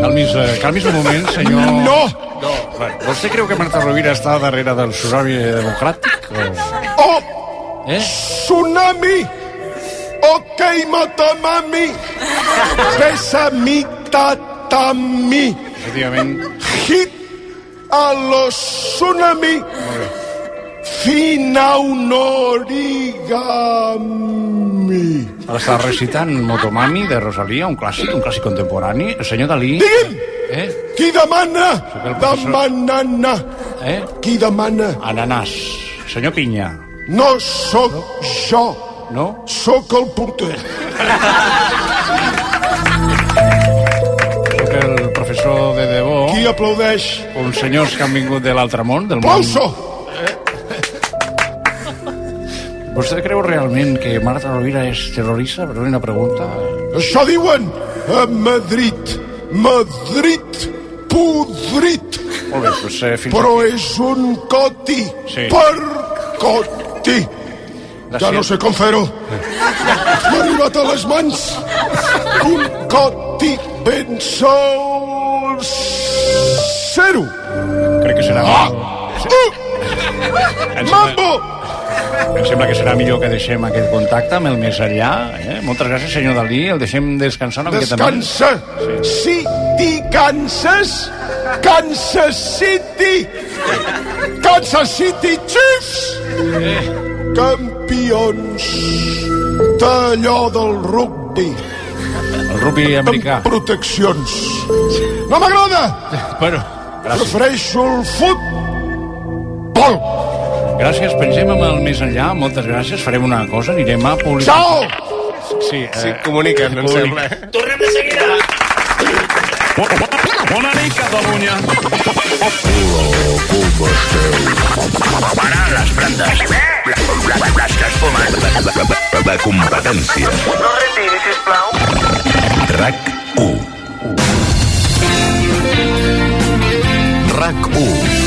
Calmis, eh, calmis un moment, senyor... No! No. Bueno, vostè creu que Marta Rovira està darrere del tsunami democràtic? O... Oh, Eh? tsunami! Ok, matamami! Besami, tatami! Efectivament. Hit a los tsunami! Fina un origami! Ara està recitant Motomami de Rosalia, un clàssic, un clàssic contemporani. El senyor Dalí... Digui'm! Eh? Qui demana? professor. Demanana! Eh? Qui demana? Ananàs. Senyor Pinya. No sóc jo, No? sóc el porter. Soc el professor de debò. Qui aplaudeix? Uns senyors que han vingut de l'altre món, del món... Aplauso! Vostè creu realment que Marta Rovira és terrorista? Perdoni una pregunta. Això diuen a Madrid. Madrid podrit. Molt bé, doncs eh, fins Però aquí. és un coti. Sí. Per coti. Ja no sé com fer-ho. M'ha arribat a les mans un coti ben sol zero. Crec que serà... Ah! Uh! Em Mambo! Em sembla que serà millor que deixem aquest contacte amb el més enllà. Eh? Moltes gràcies, senyor Dalí. El deixem descansar una miqueta més. Descansa. City, Kansas. Kansas City. Kansas City Chiefs. Campions d'allò del rugby. El rugby americà. Amb proteccions. No m'agrada. Bueno, gràcies. Prefereixo el futbol. Gràcies, pensem amb el més enllà. Moltes gràcies. Farem una cosa, anirem a publicar... Ciao! Sí, eh, Sí, comuniquen, em sembla. Tornem de seguida. Bona nit, Catalunya. Para les brandes. Les que es fumen. De competència. No retiri, sisplau. RAC 1. RAC 1.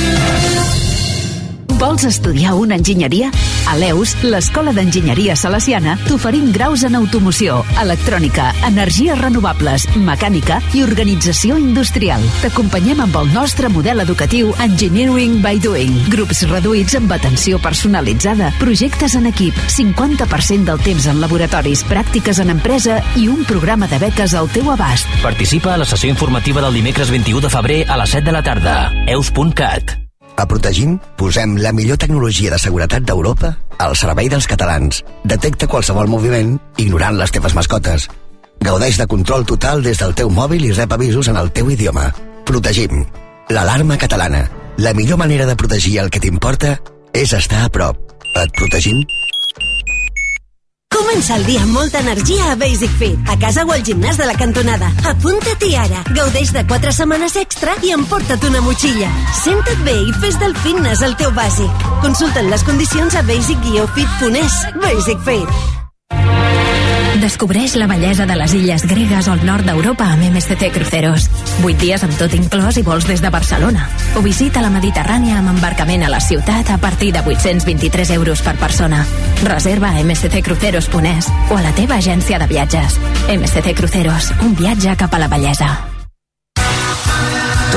Vols estudiar una enginyeria? A l'EUS, l'Escola d'Enginyeria Salesiana, t'oferim graus en automoció, electrònica, energies renovables, mecànica i organització industrial. T'acompanyem amb el nostre model educatiu Engineering by Doing. Grups reduïts amb atenció personalitzada, projectes en equip, 50% del temps en laboratoris, pràctiques en empresa i un programa de beques al teu abast. Participa a la sessió informativa del dimecres 21 de febrer a les 7 de la tarda. eus.cat A Protegim posem la millor tecnologia de seguretat d'Europa al servei dels catalans. Detecta qualsevol moviment ignorant les teves mascotes. Gaudeix de control total des del teu mòbil i rep avisos en el teu idioma. Protegim. L'alarma catalana. La millor manera de protegir el que t'importa és estar a prop. Et protegim? Comença el dia amb molta energia a Basic Fit, a casa o al gimnàs de la cantonada. Apunta-t'hi ara. Gaudeix de 4 setmanes extra i emporta't una motxilla. Senta't bé i fes del fitness el teu bàsic. Consulta'n les condicions a basic-fit.es. Basic Fit. Descobreix la bellesa de les illes gregues al nord d'Europa amb MSC Cruceros. 8 dies amb tot inclòs i vols des de Barcelona. O visita la Mediterrània amb embarcament a la ciutat a partir de 823 euros per persona. Reserva a msccruceros.es o a la teva agència de viatges. MSC Cruceros, un viatge cap a la bellesa.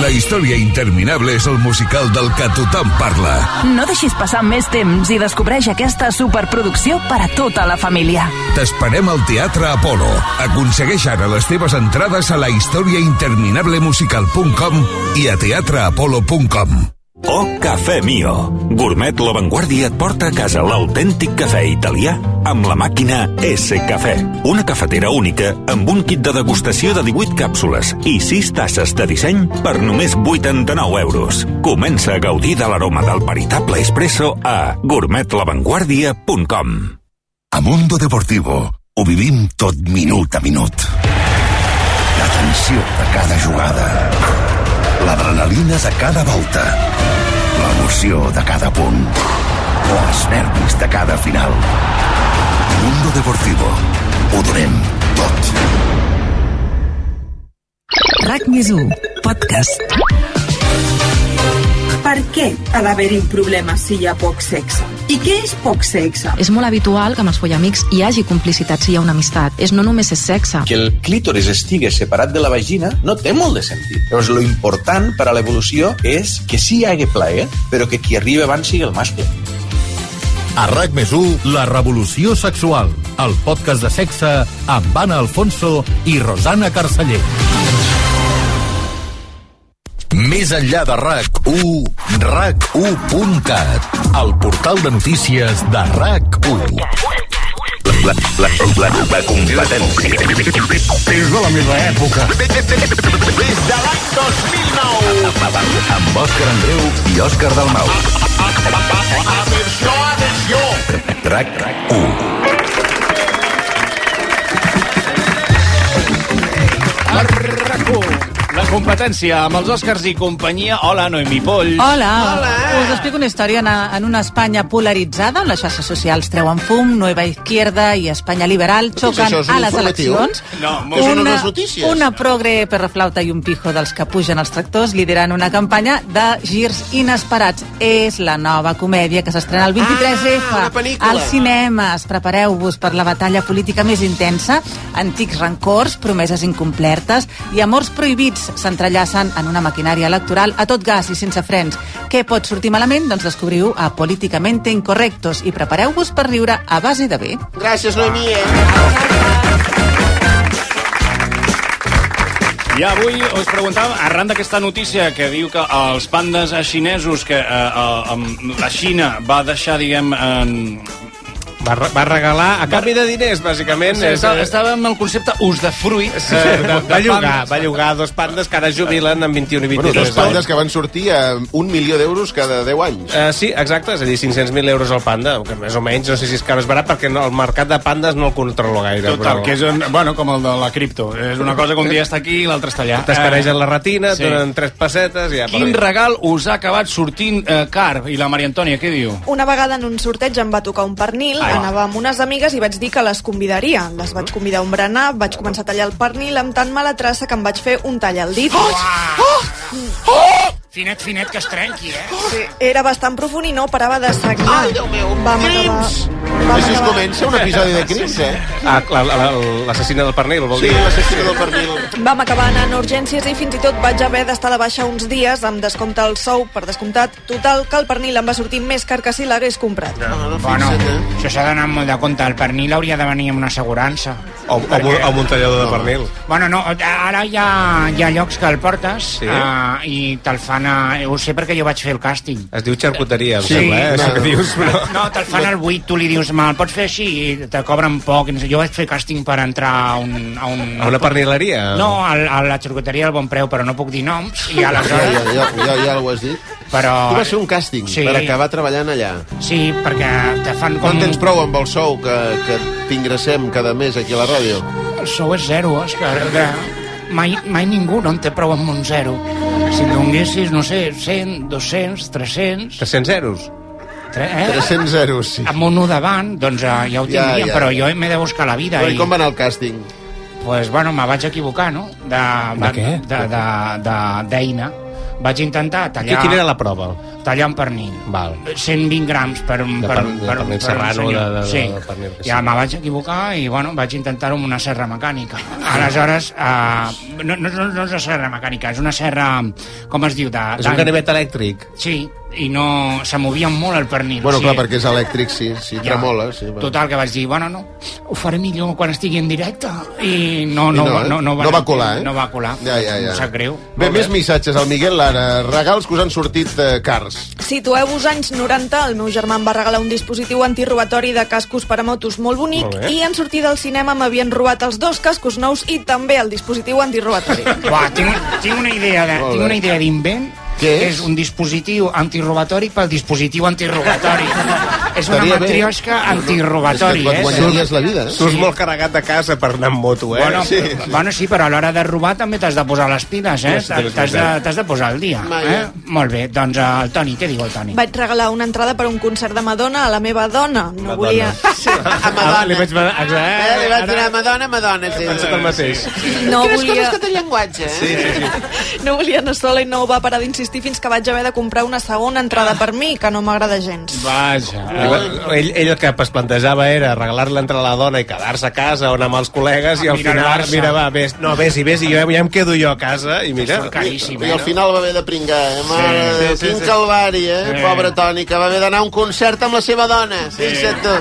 La història interminable és el musical del que tothom parla. No deixis passar més temps i descobreix aquesta superproducció per a tota la família. T'esperem al Teatre Apolo. Aconsegueix ara les teves entrades a la historiainterminablemusical.com i a teatreapolo.com. Oh, Cafè Mio. Gourmet La Vanguardia et porta a casa l'autèntic cafè italià amb la màquina S Cafè. Una cafetera única amb un kit de degustació de 18 càpsules i 6 tasses de disseny per només 89 euros. Comença a gaudir de l'aroma del veritable espresso a gourmetlavanguardia.com A Mundo Deportivo ho vivim tot minut a minut. La tensió de cada jugada. L'adrenalina de cada volta. L'emoció de cada punt. Els nervis de cada final. Mundo Deportivo. Ho donem tot. RAC més 1, podcast. Per què ha d'haver-hi un problema si hi ha poc sexe? I què és poc sexe? És molt habitual que amb els follamics hi hagi complicitat si hi ha una amistat. És no només és sexe. Que el clítoris estigui separat de la vagina no té molt de sentit. Llavors, lo important per a l'evolució és que sí hi hagi plaer, però que qui arriba abans sigui el mascle. A RAC més 1, La revolució sexual. El podcast de sexe amb Anna Alfonso i Rosana Carceller. Més enllà de RAC1, RAC1.cat, el portal de notícies de RAC1. La, la, la, la competència. És de la meva època. Des de l'any 2009. Amb Òscar Andreu i Òscar Dalmau. Atenció, atenció. RAC 1. La competència amb els Oscars i companyia. Hola, Noemi Polls. Hola. Hola. Us explico una història en, en una Espanya polaritzada, on les xarxes socials treuen fum, Nueva Izquierda i Espanya Liberal xoquen a les eleccions. No, no és notícies. Una progre perraflauta i un pijo dels que pugen els tractors liderant una campanya de girs inesperats. És la nova comèdia que s'estrena el 23F Ah, una als cinemes. Prepareu-vos per la batalla política més intensa, antics rancors, promeses incomplertes i amors prohibits s'entrellacen en una maquinària electoral a tot gas i sense frens. Què pot sortir malament? Doncs descobriu a Políticamente Incorrectos i prepareu-vos per riure a base de bé. Gràcies, Noemí. Eh? I avui us preguntàvem, arran d'aquesta notícia que diu que els pandes xinesos, que eh, eh, la Xina va deixar, diguem, en, Va, re- va regalar a canvi de diners, bàsicament. Sí, estava, estava amb el concepte usdefruit. Sí, eh, de, de va, llogar, va llogar dos pandes que ara jubilen amb 21 i Bueno, 23 dos pandes que van sortir a un milió d'euros cada 10 anys. Uh, sí, exacte, és a dir, 500.000 euros al panda, que més o menys, no sé si és car o és barat, perquè no, el mercat de pandes no el controlo gaire. Total, que és un, bueno, com el de la cripto. És una cosa que un dia està aquí i l'altre està allà. T'escaregen la retina, sí. sí. donen tres pessetes i ja... Quin regal us ha acabat sortint eh, car? I la Maria Antònia, què diu? Una vegada en un sorteig em va tocar un pernil, Ai. Anava amb unes amigues i vaig dir que les convidaria. Les vaig convidar a un berenar, vaig començar a tallar el pernil amb tan mala traça que em vaig fer un tall al dit. Finet, finet, que es trenqui, eh? Sí, era bastant profund i no parava de sagnar. Ai, Déu meu, Vam acabar... Així es comença un episodi de Crims, eh? Ah, la- la- la- l'assassina del pernil, vol Sí, dir? l'assassina del pernil. Vam acabar anant a urgències i fins i tot vaig haver d'estar de baixa uns dies amb descompte al sou, per descomptat. Total, que el pernil em va sortir més car que si l'hagués comprat. Bueno, això s'ha d'anar molt de compte. El pernil hauria de venir amb una assegurança. O, o, Perquè... o un tallador de pernil. Bueno, no, ara hi ha, hi ha llocs que el portes Sí? uh, i te'l fan a... Ho sé perquè jo vaig fer el càsting. Es diu xarcuteria, em Sí, sembla, eh? Això no. que dius, però... No, te'l fan al buit, tu li dius, me'l pots fer així? I te cobren poc. No sé. Jo vaig fer càsting per entrar a un... A, un, A una pernileria? No, a, a la xarcuteria al Bon Preu, però no puc dir noms. I Ja, aleshores... ja, ja, ja, ja ho has dit. Però... Tu vas fer un càsting Sí. per acabar treballant allà. Sí, perquè te fan No com... en tens prou amb el sou que, que t'ingressem cada mes aquí a la ràdio? El sou és zero, Òscar. Que mai, mai ningú no en té prou amb un zero. Si donguessis, no sé, 100, 200, 300... 300 zeros? Tre, eh? 300 zeros, sí. Amb un 1 davant, doncs eh, ja ho Ja, tindríem, ja, però ja. jo m'he de buscar la vida. Però i com va anar el càsting? pues, bueno, me vaig equivocar, no? De, De què? De, de, de, d'eina. Vaig intentar tallar... Quina era la prova? Tallar un pernil. Val. 120 grams per un, De per, per- de per, pernil per serrano, un senyor. de- de- sí. de pernil que ja sí. me vaig equivocar i bueno, vaig intentar-ho amb una serra mecànica. Aleshores, uh, no, no, no, no és una serra mecànica, és una serra, com es diu? De, És un ganivet elèctric? Sí, i no... se movia molt el pernil. Bueno, sí. clar, perquè és elèctric, sí, sí, Ja. tremola. Sí, va. Total, que vaig dir, bueno, no, ho faré millor quan estigui en directe. I no, no, I no, eh? no, no, No va colar, eh? No va colar. Ja, ja, ja. Em sap greu. Bé, més missatges al Miguel Lara. Regals que us han sortit eh, cars. Situeu-vos anys 90, el meu germà em va regalar un dispositiu antirobatori de cascos per a motos molt bonic Molt bé. i en sortir del cinema m'havien robat els dos cascos nous i també el dispositiu antirobatori. Uah, tinc, tinc una idea de, tinc una idea d'invent Què és? és un dispositiu antirobatori pel dispositiu antirobatori. és una Estaria bé. matriosca antirobatori, És que et eh? guanyaries la vida, eh? Surts molt carregat de casa per anar amb moto, eh? Bueno, sí. bueno, sí, però a l'hora de robar també t'has de posar les piles, eh? Sí, sí, sí, T'has de, t'has de posar al dia. Eh? Molt bé, doncs eh, el Toni, què diu el Toni? Vaig regalar una entrada per a un concert de Madonna a la meva dona. No volia... Sí, a Ah, li vaig... Eh, li vaig donar Madonna, Madonna, sí. Pensat el mateix. No Quines volia... coses que té llenguatge, eh? Sí, sí, sí. No volia anar sola i no va parar d'insistir fins que vaig haver de comprar una segona entrada per mi, que no m'agrada gens. Vaja. Ell, ell el que es plantejava era regalar-la entre la dona i quedar-se a casa o anar amb els col·legues i al final, mira, va, vés, no, vés i vés i jo ja em quedo jo a casa i mira... caríssim, I al final va haver de pringar, eh? Mare Sí, de Déu, sí, quin sí. calvari, eh? Sí. Pobre Toni, que va haver d'anar a un concert amb la seva dona. Fixa't tu.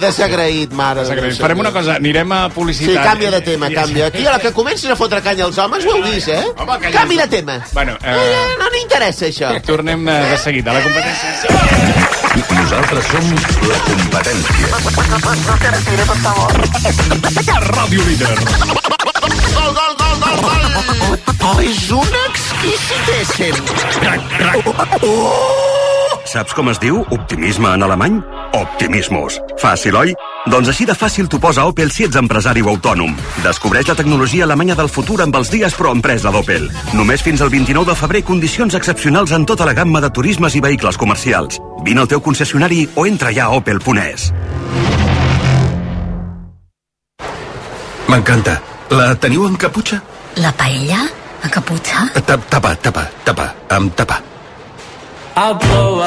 Desagraït, mare. de Déu, Farem una cosa, anirem a Sí, publicitat. canvia de tema, canvia. Aquí, a la que comences a fotre canya als homes, ho heu vist, eh? Home, de tema. Bueno, Eh, eh, no n'interessa, això. tornem eh, de seguida a la competència. Nosaltres som la competència. Ràdio Líder. Gol, gol, gol, gol, gol! Oh, és una exquisitéssim. Saps com es diu optimisme en alemany? Optimismus. Fàcil, oi? Doncs així de fàcil t'ho posa Opel si ets empresari o autònom. Descobreix la tecnologia alemanya del futur amb els dies pro empresa d'Opel. Només fins al 29 de febrer condicions excepcionals en tota la gamma de turismes i vehicles comercials. Vine al teu concessionari o entra ja a opel.es. M'encanta. La teniu en caputxa? La paella? A caputxa? Ta- Tapa, tapa, tapa, amb tapa.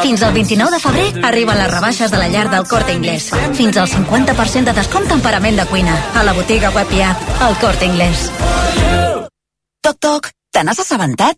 Fins al 29 de febrer arriben les rebaixes de la llar del Corte Inglés. Fins al 50% de descompte en parament de cuina. A la botiga web i app, el Corte Inglés. Toc, toc, te n'has assabentat?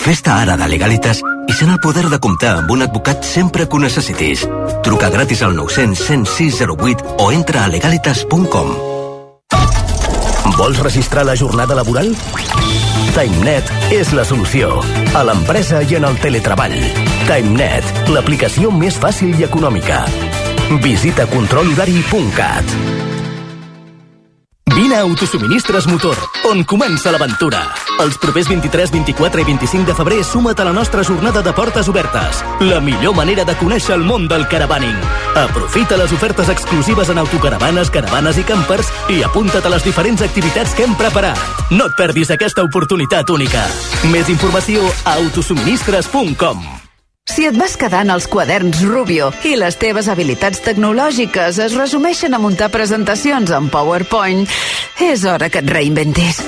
Fes-te ara de Legalitas i sent el poder de comptar amb un advocat sempre que ho necessitis. Truca gratis al 900 106 08 o entra a legalitas.com. Vols registrar la jornada laboral? TimeNet és la solució. A l'empresa i en el teletreball. TimeNet, l'aplicació més fàcil i econòmica. Visita controlhorari.cat. Vine a Autosuministres Motor, on comença l'aventura. Els propers 23, 24 i 25 de febrer suma't a la nostra jornada de portes obertes. La millor manera de conèixer el món del caravaning. Aprofita les ofertes exclusives en autocaravanes, caravanes i campers i apunta't a les diferents activitats que hem preparat. No et perdis aquesta oportunitat única. Més informació a autosuministres.com. Si et vas quedar en els quaderns Rubio i les teves habilitats tecnològiques es resumeixen a muntar presentacions en PowerPoint, és hora que et reinventis.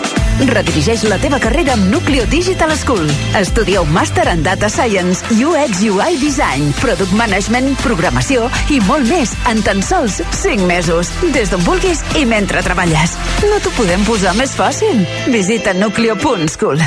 Redirigeix la teva carrera amb Nucleo Digital School. Estudia un màster en Data Science, UX UI Design, Product Management, Programació i molt més en tan sols 5 mesos. Des d'on vulguis i mentre treballes. No t'ho podem posar més fàcil. Visita nucleo.school.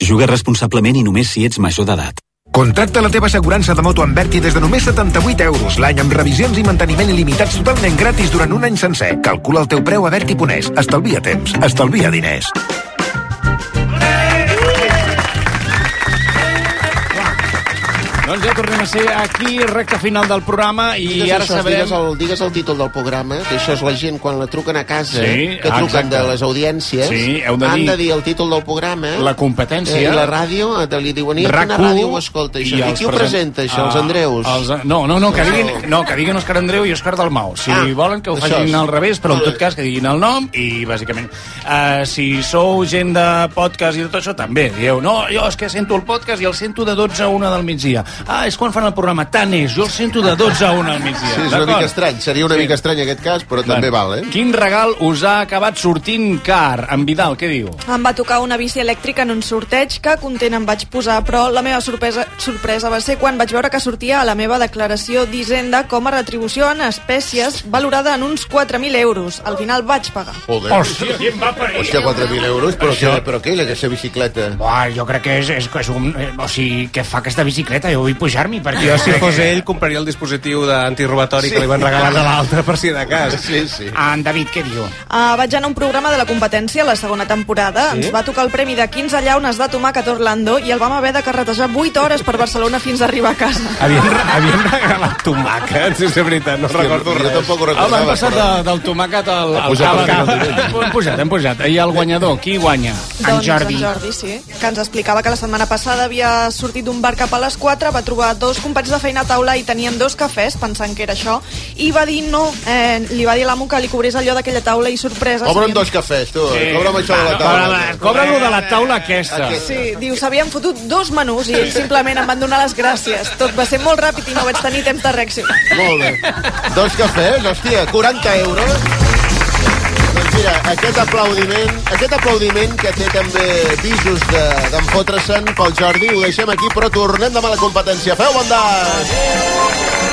Juga responsablement i només si ets major d'edat. Contracta la teva assegurança de moto amb Berti des de només 78 euros l'any amb revisions i manteniment il·limitats totalment gratis durant un any sencer. Calcula el teu preu a Berti.es. Estalvia temps. Estalvia diners. Doncs ja tornem a ser aquí, recta final del programa, i Digues ara això, sabrem... Digues el, digues el títol del programa, que això és la gent quan la truquen a casa, Sí, que truquen exacte. de les audiències, Sí, heu de han dir- de dir el títol del programa. La competència. Eh, I la ràdio, eh, li diuen, i quina RAC1 ràdio ho escolta això? I, els qui ho present- presenta, això? Els Ah, Andreus? Els, no, no, no, que diguin, no, que diguin Òscar Andreu i Òscar Dalmau. Si Ah, volen que ho facin és. al revés, però en tot cas que diguin el nom i bàsicament. Uh, si sou gent de podcast i tot això, també. Dieu, no, jo és que sento el podcast i el sento de 12 a 1 del migdia. Ah, és quan fan el programa. Tant és, jo el sento de 12 a 1 al migdia. Sí, és una mica estrany. Seria una Sí. mica estrany aquest cas, però també val, eh? Quin regal us ha acabat sortint car? En Vidal, què diu? Em va tocar una bici elèctrica en un sorteig que content em vaig posar, però la meva sorpresa, sorpresa va ser quan vaig veure que sortia a la meva declaració d'Hisenda com a retribució en espècies valorada en uns 4.000 euros. Al final vaig pagar. Joder. Hòstia, qui em va parir? Hòstia, 4.000 euros? Però, Això- què, però què, aquesta bicicleta? Buah, jo crec que és, és, és un... eh, O sigui, què fa aquesta bicicleta? Jo vull pujar-m'hi perquè... Jo, si fos ell, compraria el dispositiu d'antirobatori Sí. que li van regalar a l'altre per si de cas. Sí, sí. Ah, en David, què diu? Uh, vaig anar a un programa de la competència, la segona temporada. Sí? Ens va tocar el premi de 15 llaunes de tomàquet Orlando i el vam haver de carretejar 8 hores per Barcelona fins a arribar a casa. Havien, havien regalat tomàquets, si és veritat, no recordo res. tampoc ho Home, hem passat de, del tomàquet al, al pujat al cava. Hem pujat, hem pujat. I el guanyador, qui guanya? doncs en Jordi, sí, que ens explicava que la setmana passada havia sortit d'un bar cap a les 4, va trobar dos companys de feina a taula i tenien dos cafès, pensant que era això, i va dir no, eh, li va dir a l'amo que li cobrés allò d'aquella taula i sorpresa. S'havien- dos cafès, tu. Sí. Cobra'm això de la taula. Cobra-lo de la taula aquesta. Sí, diu, s'havien fotut dos menús i ells simplement em van donar les gràcies. Tot va ser molt ràpid i no vaig tenir temps de reaccionar. Molt bé. Dos cafès, hòstia, 40 euros. Mira, aquest aplaudiment, aquest aplaudiment que té també visos de- d'enfotre-se'n pel Jordi, ho deixem aquí, però tornem demà a la competència. Feu bondat!